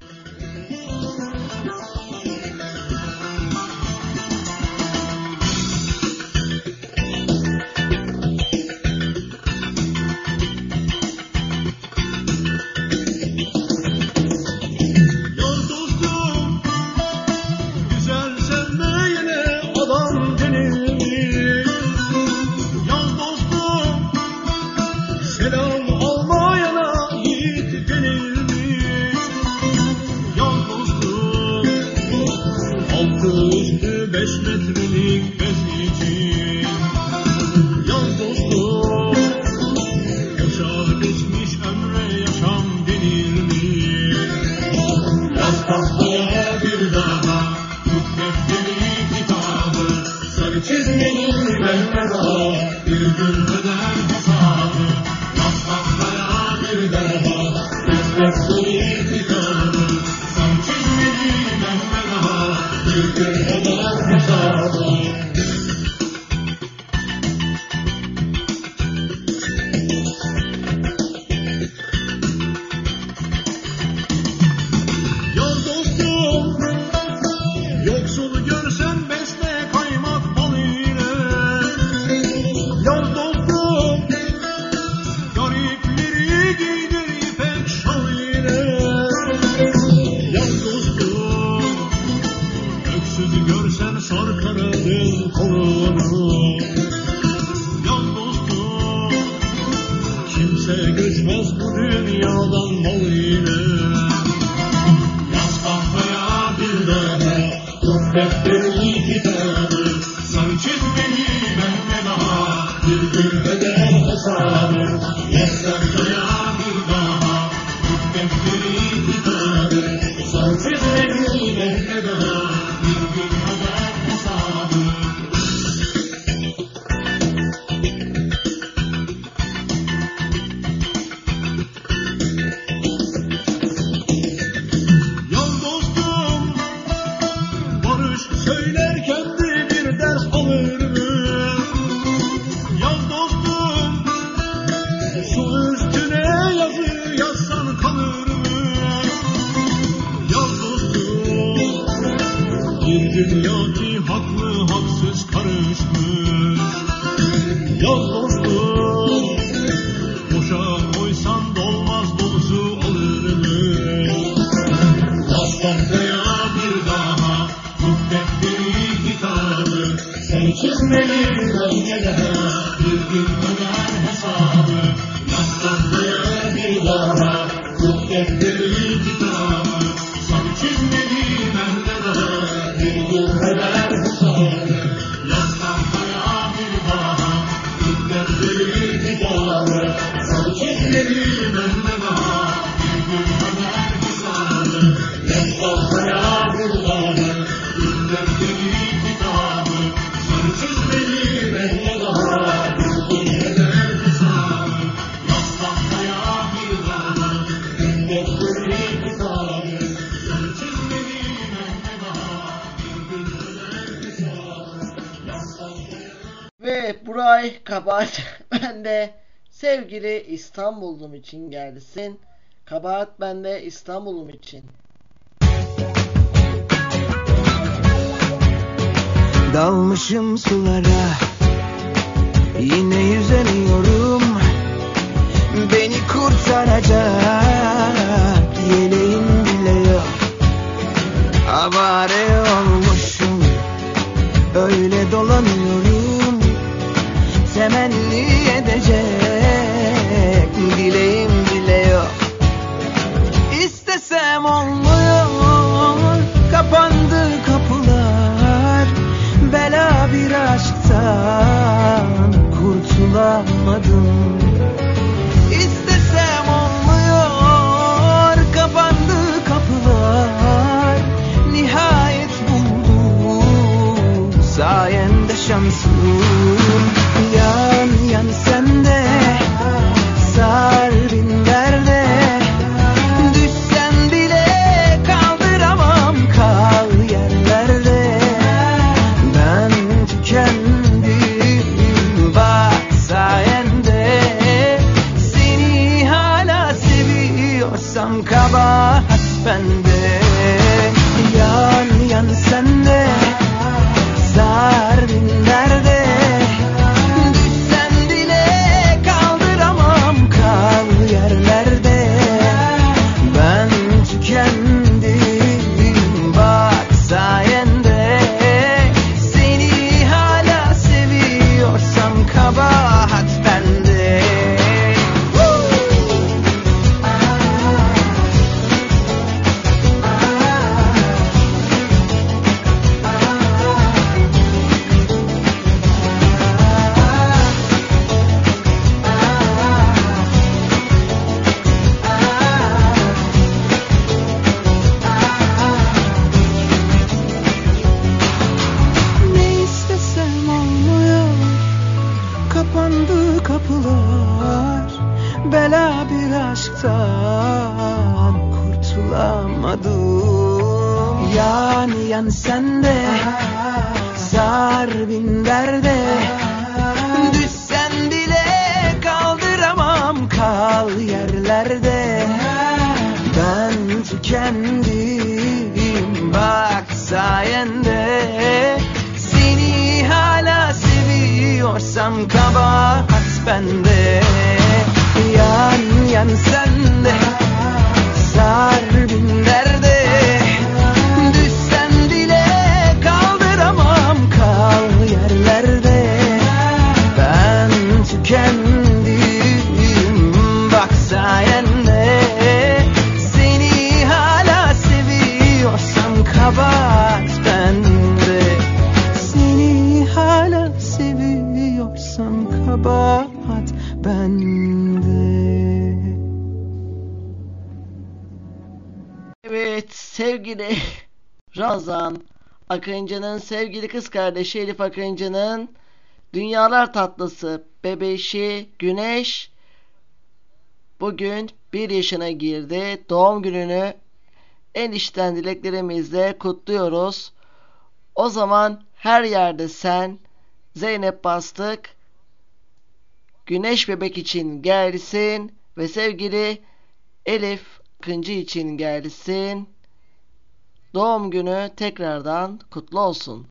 İstanbul'um için gelsin. Kabahat bende İstanbul'um için. Dalmışım sulara Yine yüzeniyorum Beni kurtaracak Yeleğim bile yok Avare olmuşum Öyle dolanıyorum Temenni edecek gitsem olmuyor. Kapandı kapılar Bela bir aşktan kurtulamadım. İstesem olmuyor. Kapandı kapılar Nihayet buldum. Sayende şansım Yan yan sen Akıncı'nın sevgili kız kardeşi Elif Akıncı'nın Dünyalar Tatlısı bebeşi Güneş bugün bir yaşına girdi. Doğum gününü en içten dileklerimizle kutluyoruz. O zaman her yerde sen Zeynep Bastık Güneş Bebek için gelsin ve sevgili Elif Kıncı için gelsin. Doğum günü tekrardan kutlu olsun.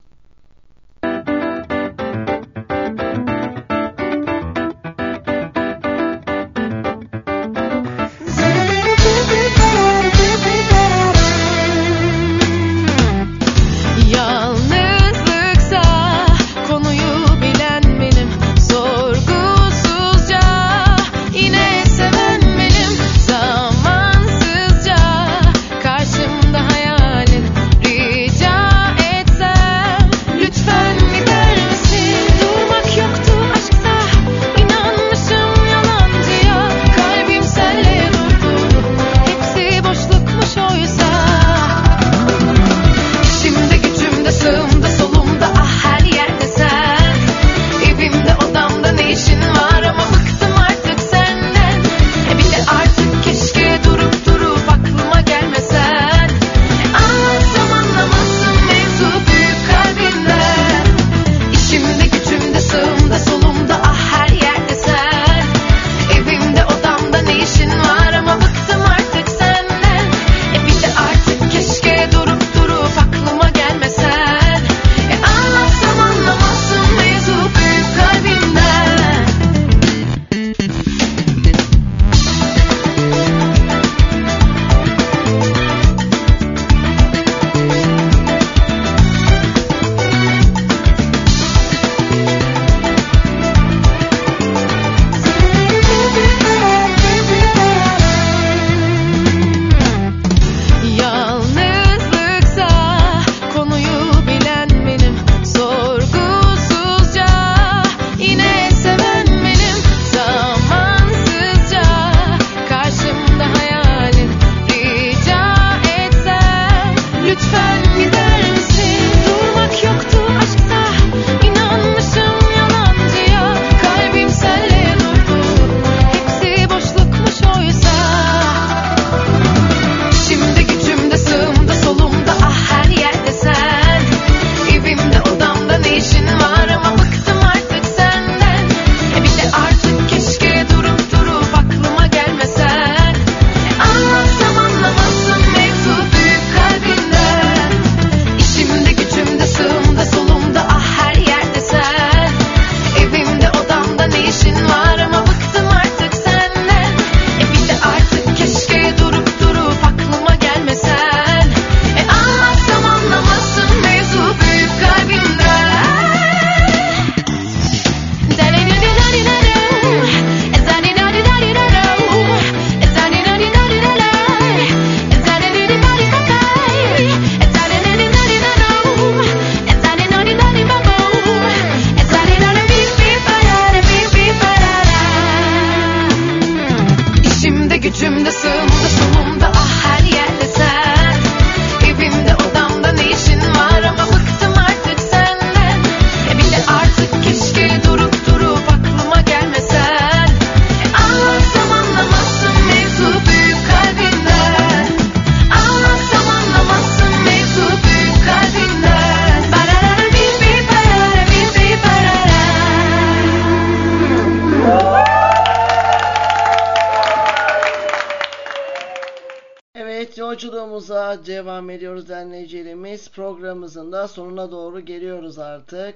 devam ediyoruz dinleyicilerimiz. Programımızın da sonuna doğru geliyoruz artık.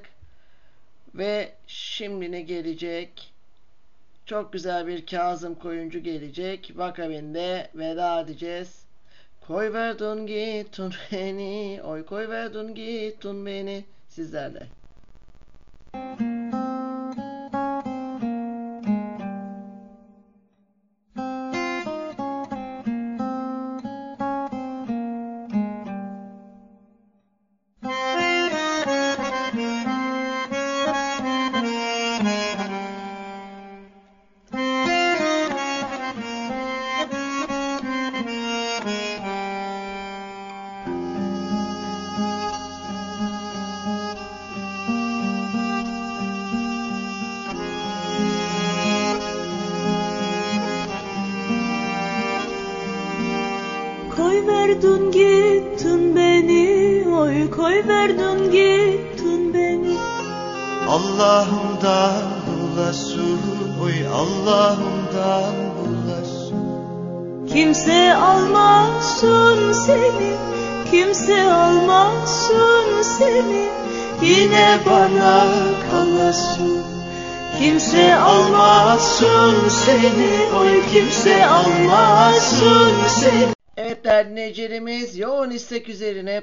Ve şimdi ne gelecek? Çok güzel bir Kazım Koyuncu gelecek. Vakabinde veda edeceğiz. Koy verdun gittin beni, oy koy verdun gittin beni sizlerle.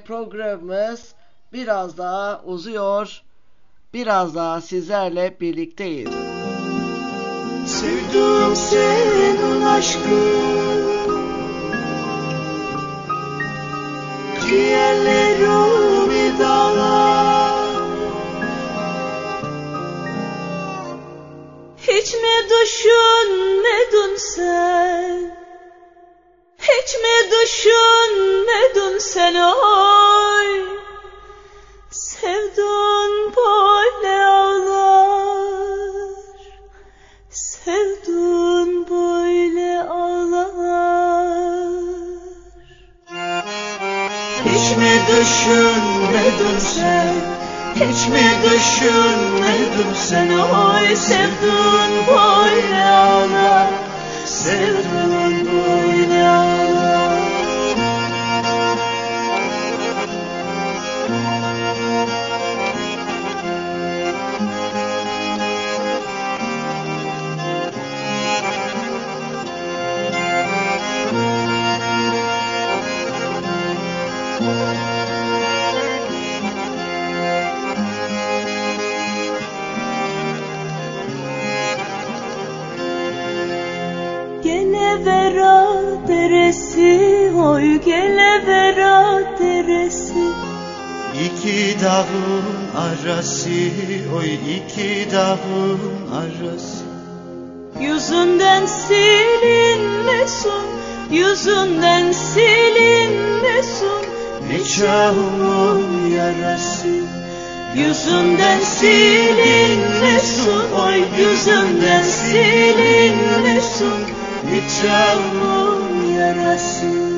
Programımız biraz daha uzuyor. Biraz daha sizlerle birlikteyiz. Sevdim senin aşkın Ciğerlerimi dağlar Hiç mi düşünmedin sen? Hiç mi düşünmedin sen oy? Sevdun böyle ağlar. Sevdun böyle ağlar. Hiç mi düşünmedin sen Hiç mi düşünmedin sen Oy sevdun böyle ağlar. Sevdun böyle ağlar. Gelevera deresi, oy gelevera deresi. İki dağın arası Oy iki dağın arası Yüzünden silinmesin, yüzünden silinmesin. Nikahımın yarası Yüzünden silinmesin, oy yüzünden silinmesin. Nikahımın yarası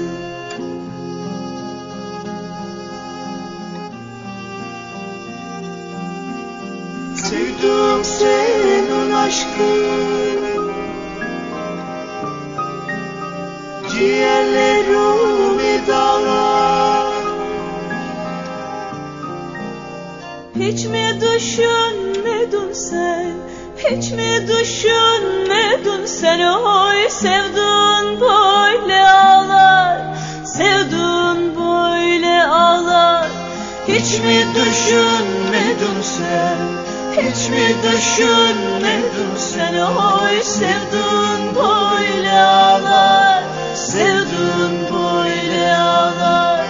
Sevdim senin aşkın Ciğerlerimi dağlar Hiç mi düşünmedin sen? Hiç mi düşünmedin sen? Oy sevdun böyle ağlar. Sevdun böyle ağlar. Hiç mi düşünmedin sen Hiç mi düşünmedin sen Oy sevdun böyle ağlar. Sevdun böyle ağlar.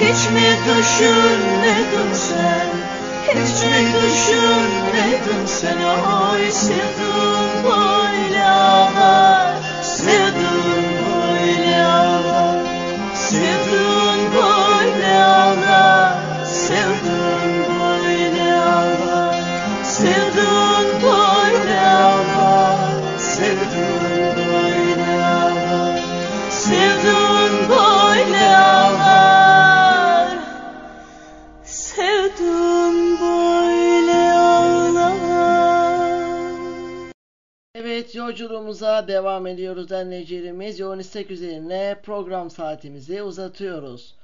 Hiç mi düşünmedin sen Hiç mi düşünmedin sen Oy sevdum böyle ağlar. Sevdum böyle ağlar. Sevdum böyle ağlar. Sevdum böyle ağlar. Sevdum Evet yolculuğumuza devam ediyoruz dinleyicilerimiz. Yoğun istek üzerine program saatimizi uzatıyoruz.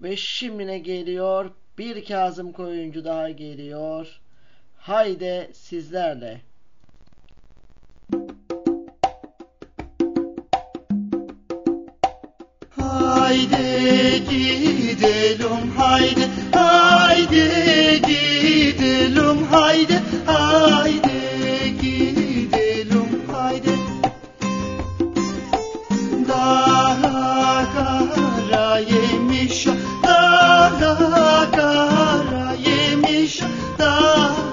Ve şimdi ne geliyor? Bir Kazım Koyuncu daha geliyor. Haydi sizlerle. Haydi gidelim haydi haydi gidelim haydi haydi kara yemiş daha kara yemiş kara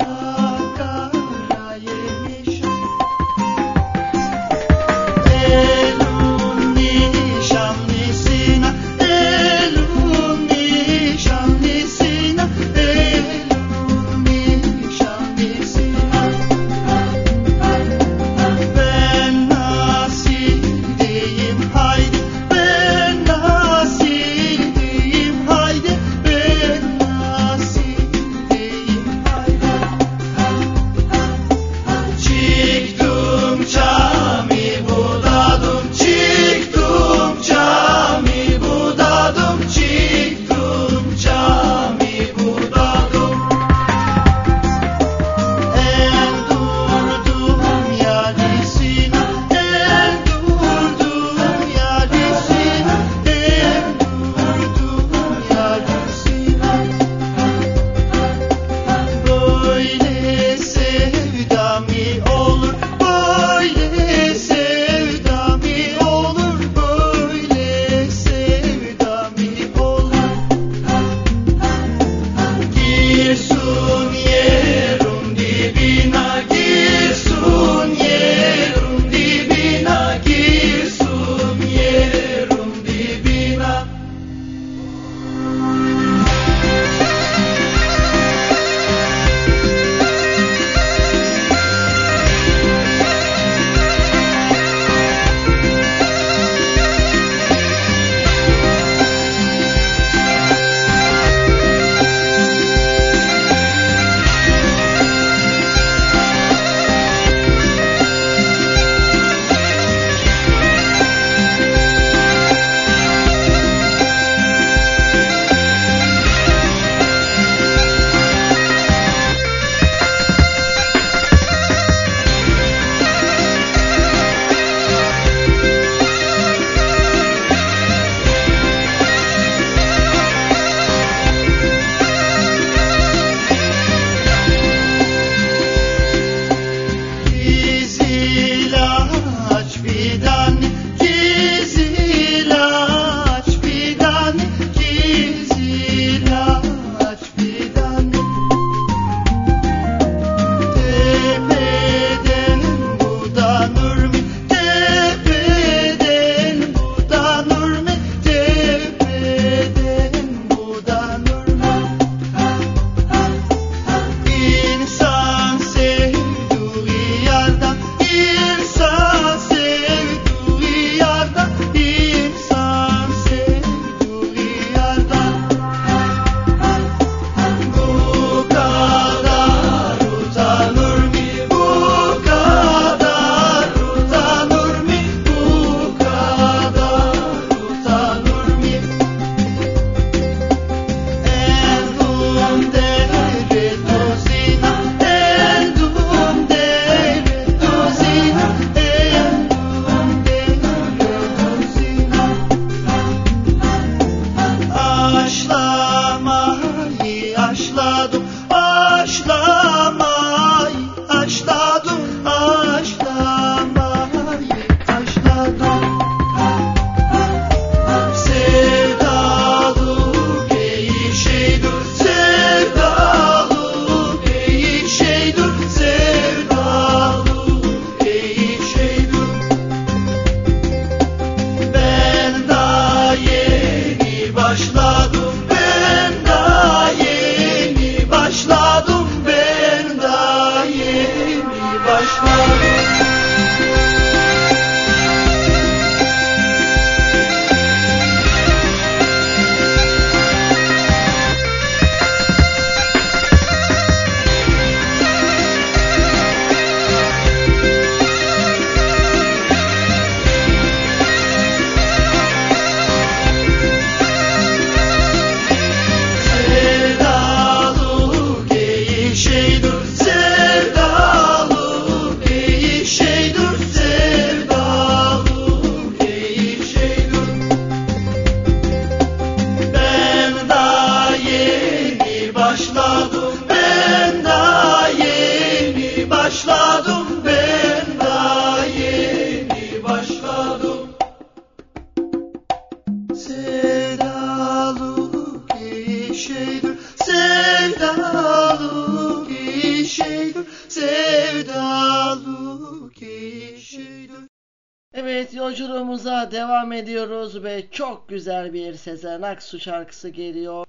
güzel bir Sezen Aksu şarkısı geliyor.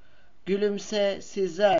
Gülümse sizler.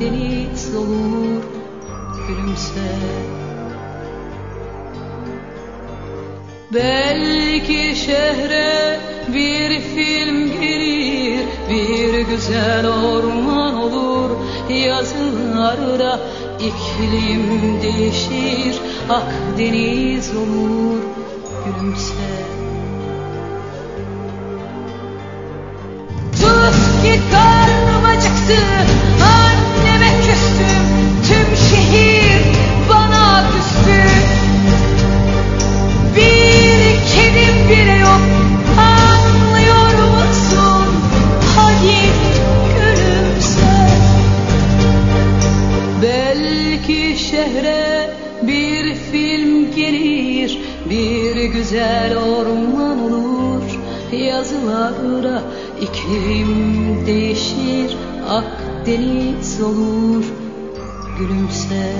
deniz olur gülümse. Belki şehre bir film gelir Bir güzel orman olur. Yazınlarda iklim değişir Akdeniz olur gülümse. Evim değişir, Akdeniz olur, gülümse.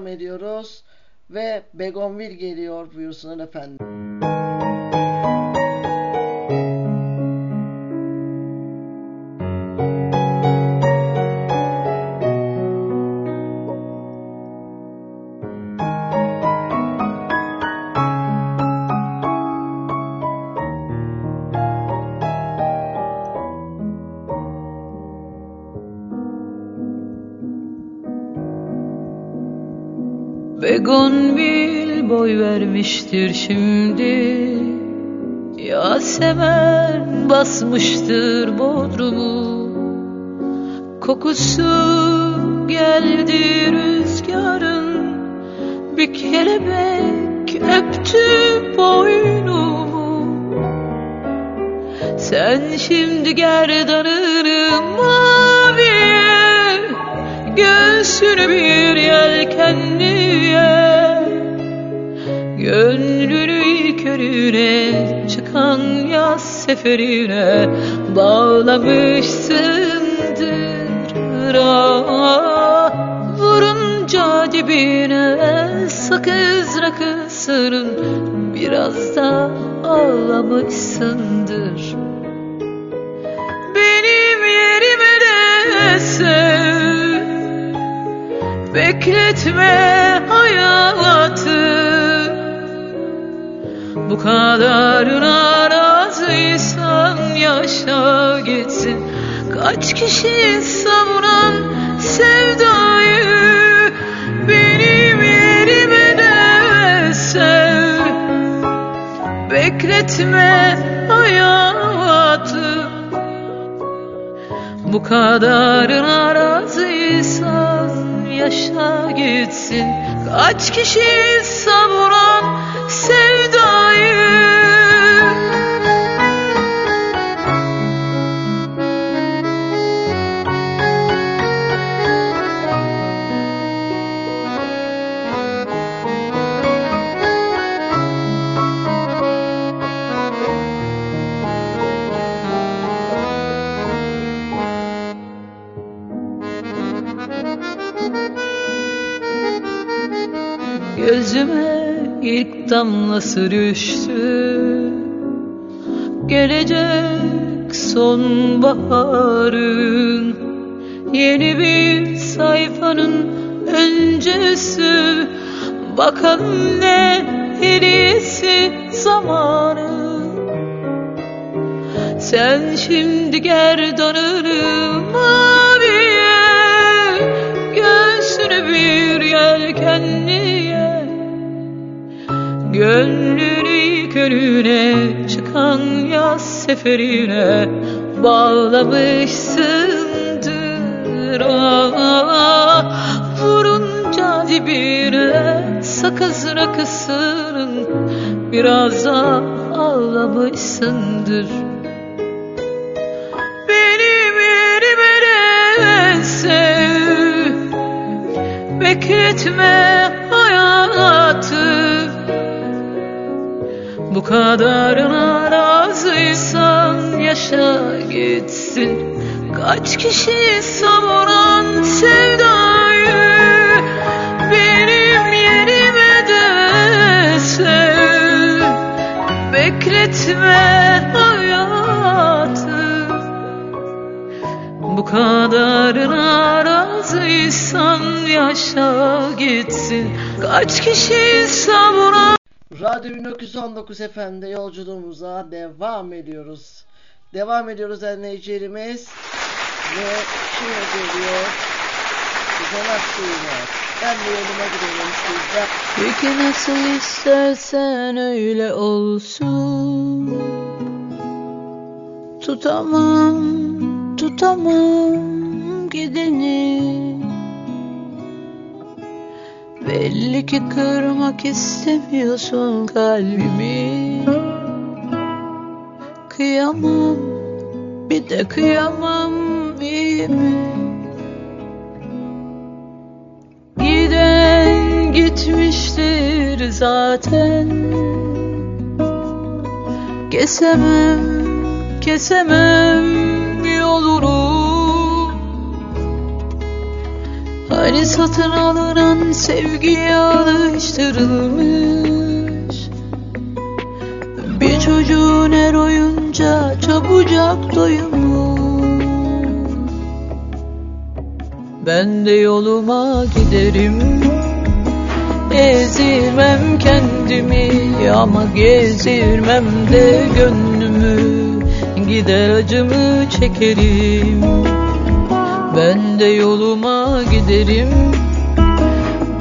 Devam ediyoruz ve Begonvil geliyor buyursunlar efendim. Boy vermiştir şimdi. Yasemen basmıştır bodrumu. Kokusu geldi rüzgarın Bir kelebek öptü boynumu. Sen şimdi gerdanını maviye Göğsünü bir yelkenliye Gönlünü körüne çıkan yaz seferine Bağlamışsındır ah Vurunca dibine sakız rakısının Biraz da ağlamışsındır Benim yerime de sev Bekletme hayatı Bu kadarına razıysan yaşa gitsin. Kaç kişi savunan sevdayı Benim yerime de sev. Bekletme hayatı. Bu kadarına razıysan yaşa gitsin. Kaç kişi savuran sevdayı Gözüme ilk damlası düştü Gelecek sonbaharın Yeni bir sayfanın öncesi. Bakalım ne hediyesi zamanı. Sen şimdi gerdanını Körüne çıkan yaz seferine Bağlamışsındır ah Vurunca dibine sakız rakısının Biraz da ağlamışsındır. Benim yerime sev Bekletme Bu kadarına razıysan yaşa gitsin. Kaç kişi savuran sevdayı Benim yerime de sev. Bekletme hayatı. Bu kadarına razıysan yaşa gitsin. Kaç kişi savuran Radyo 1919 FM'de yolculuğumuza devam ediyoruz. Devam ediyoruz dinleyicilerimiz. Ve şimdi geliyor Güzel Aksu'yla. Ben de yoluma gidelim sizden. Peki nasıl istersen öyle olsun Tutamam, tutamam gideni Belli ki kırmak istemiyorsun kalbimi. Kıyamam, bir de kıyamam iyi mi? Giden gitmiştir zaten. Kesemem, kesemem yolunu Hani satın alınan sevgiye alıştırılmış. Bir çocuğun her oyunca çabucak doyumu Ben de yoluma giderim. Ezirmem kendimi ama gezirmem de gönlümü. Gider acımı çekerim Ben de yoluma giderim.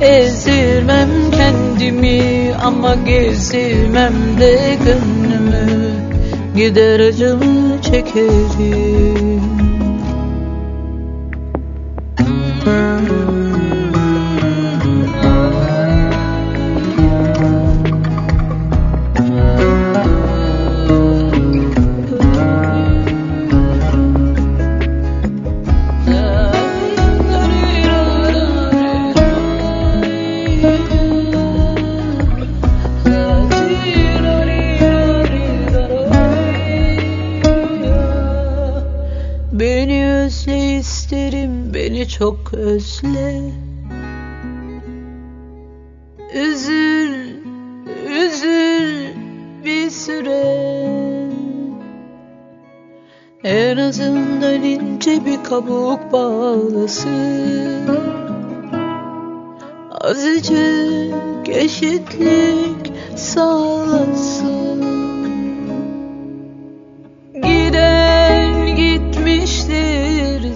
Ezirmem kendimi ama gezirmem de gönlümü. Gider acımı çekerim çok özle. Üzül, üzül bir süre. En azından ince bir kabuk bağlasın. Azıcık eşitlik sağlasın. Gitmiştir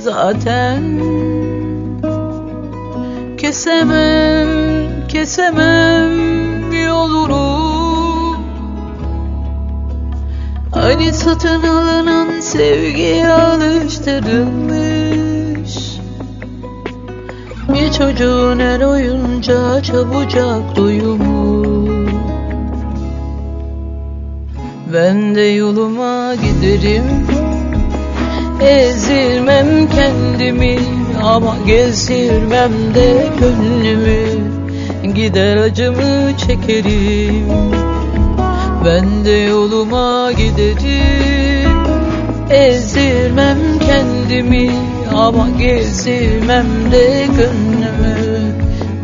zaten. Kesemem, kesemem yolunu. Hani satın alınan sevgiye alıştırılmış. Bir çocuğun her oyunca çabucak doyumu Ben de yoluma giderim Ezirmem kendimi ama gezdirmem de gönlümü. Gider acımı çekerim. Ben de yoluma giderim. Ezdirmem kendimi ama gezdirmem de gönlümü.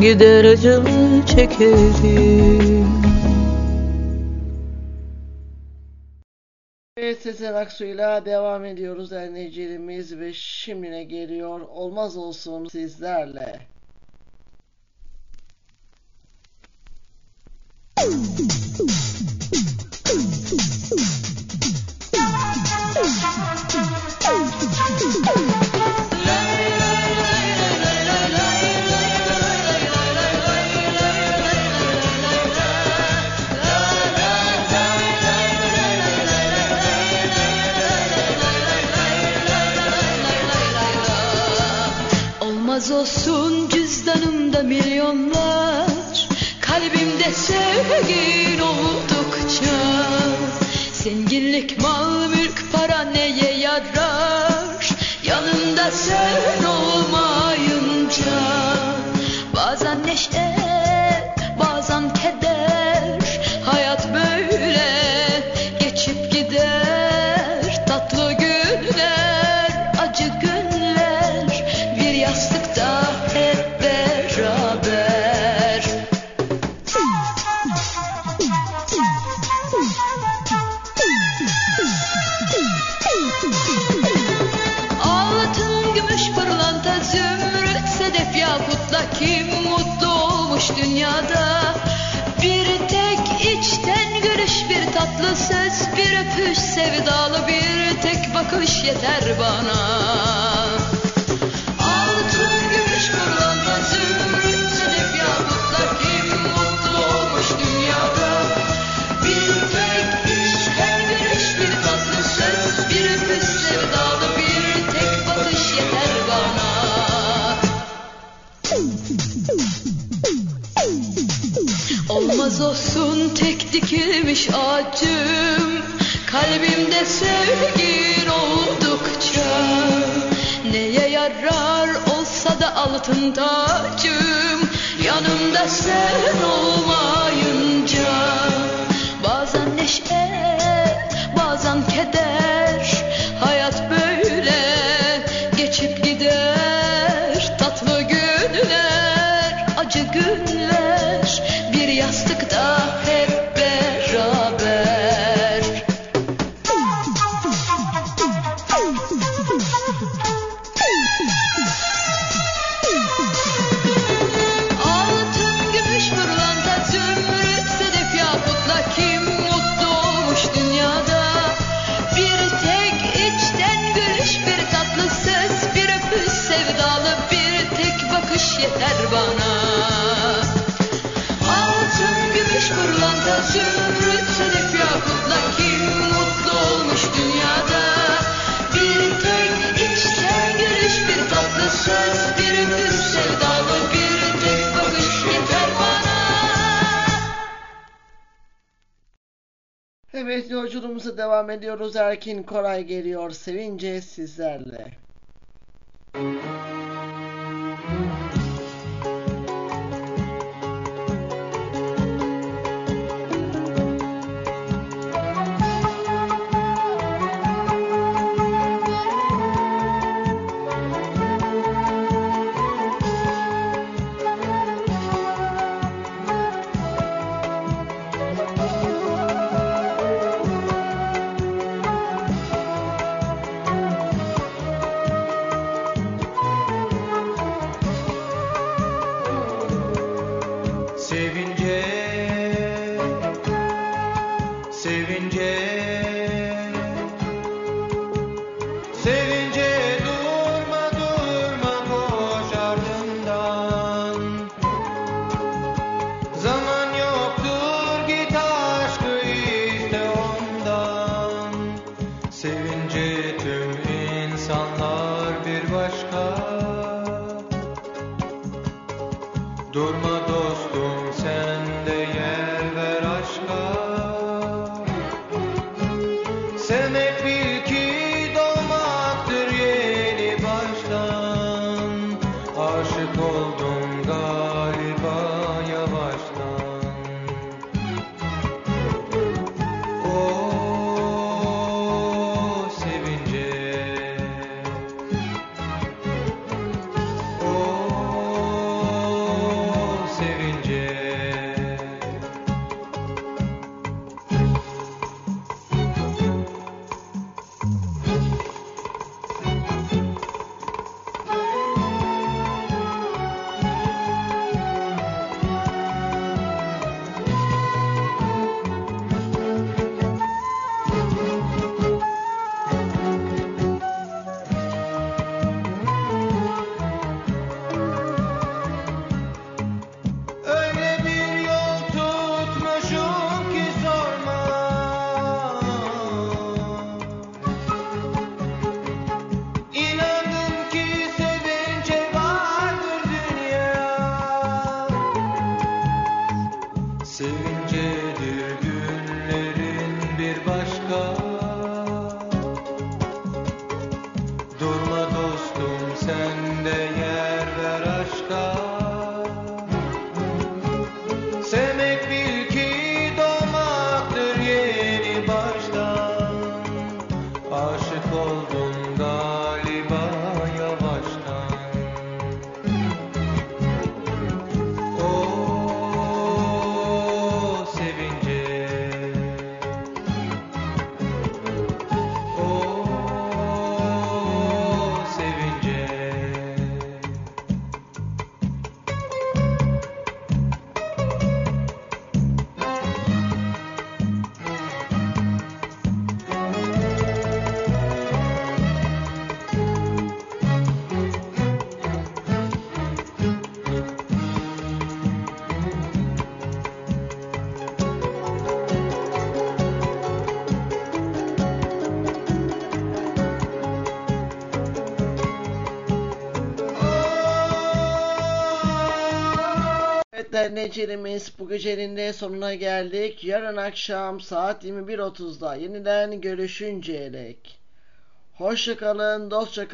Gider acımı çekerim Evet Sezen Aksu'yla devam ediyoruz dinleyicilerimiz ve şimdi ne geliyor olmaz olsun sizlerle. Olmaz olsun cüzdanımda milyonlar Kalbimde sevgin oldukça. Zenginlik, mal, mülk, para neye yarar? Yanında sen bir bakış yeter bana. Altın, gümüş, pırlanta, zümrüt, sedef, yakutla kim mutlu olmuş dünyada? Bir tek içten gülüş, bir tatlı söz, bir öpüş, sevdalı bir tek bakış yeter bana. Olmaz olsun tek dikilmiş ağacım Kalbimde sevgin oldukça Neye yarar olsa da altın tacım Yanımda sen olmayınca devam ediyoruz. Erkin Koray geliyor sevince sizlerle. Gençler Necerimiz bu gecenin de sonuna geldik. Yarın akşam saat 21.30'da yeniden görüşünceye dek. Hoşça kalın, dostça.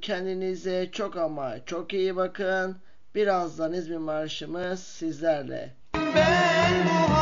Kendinize çok ama çok iyi bakın. Birazdan İzmir Marşımız sizlerle. Ben bu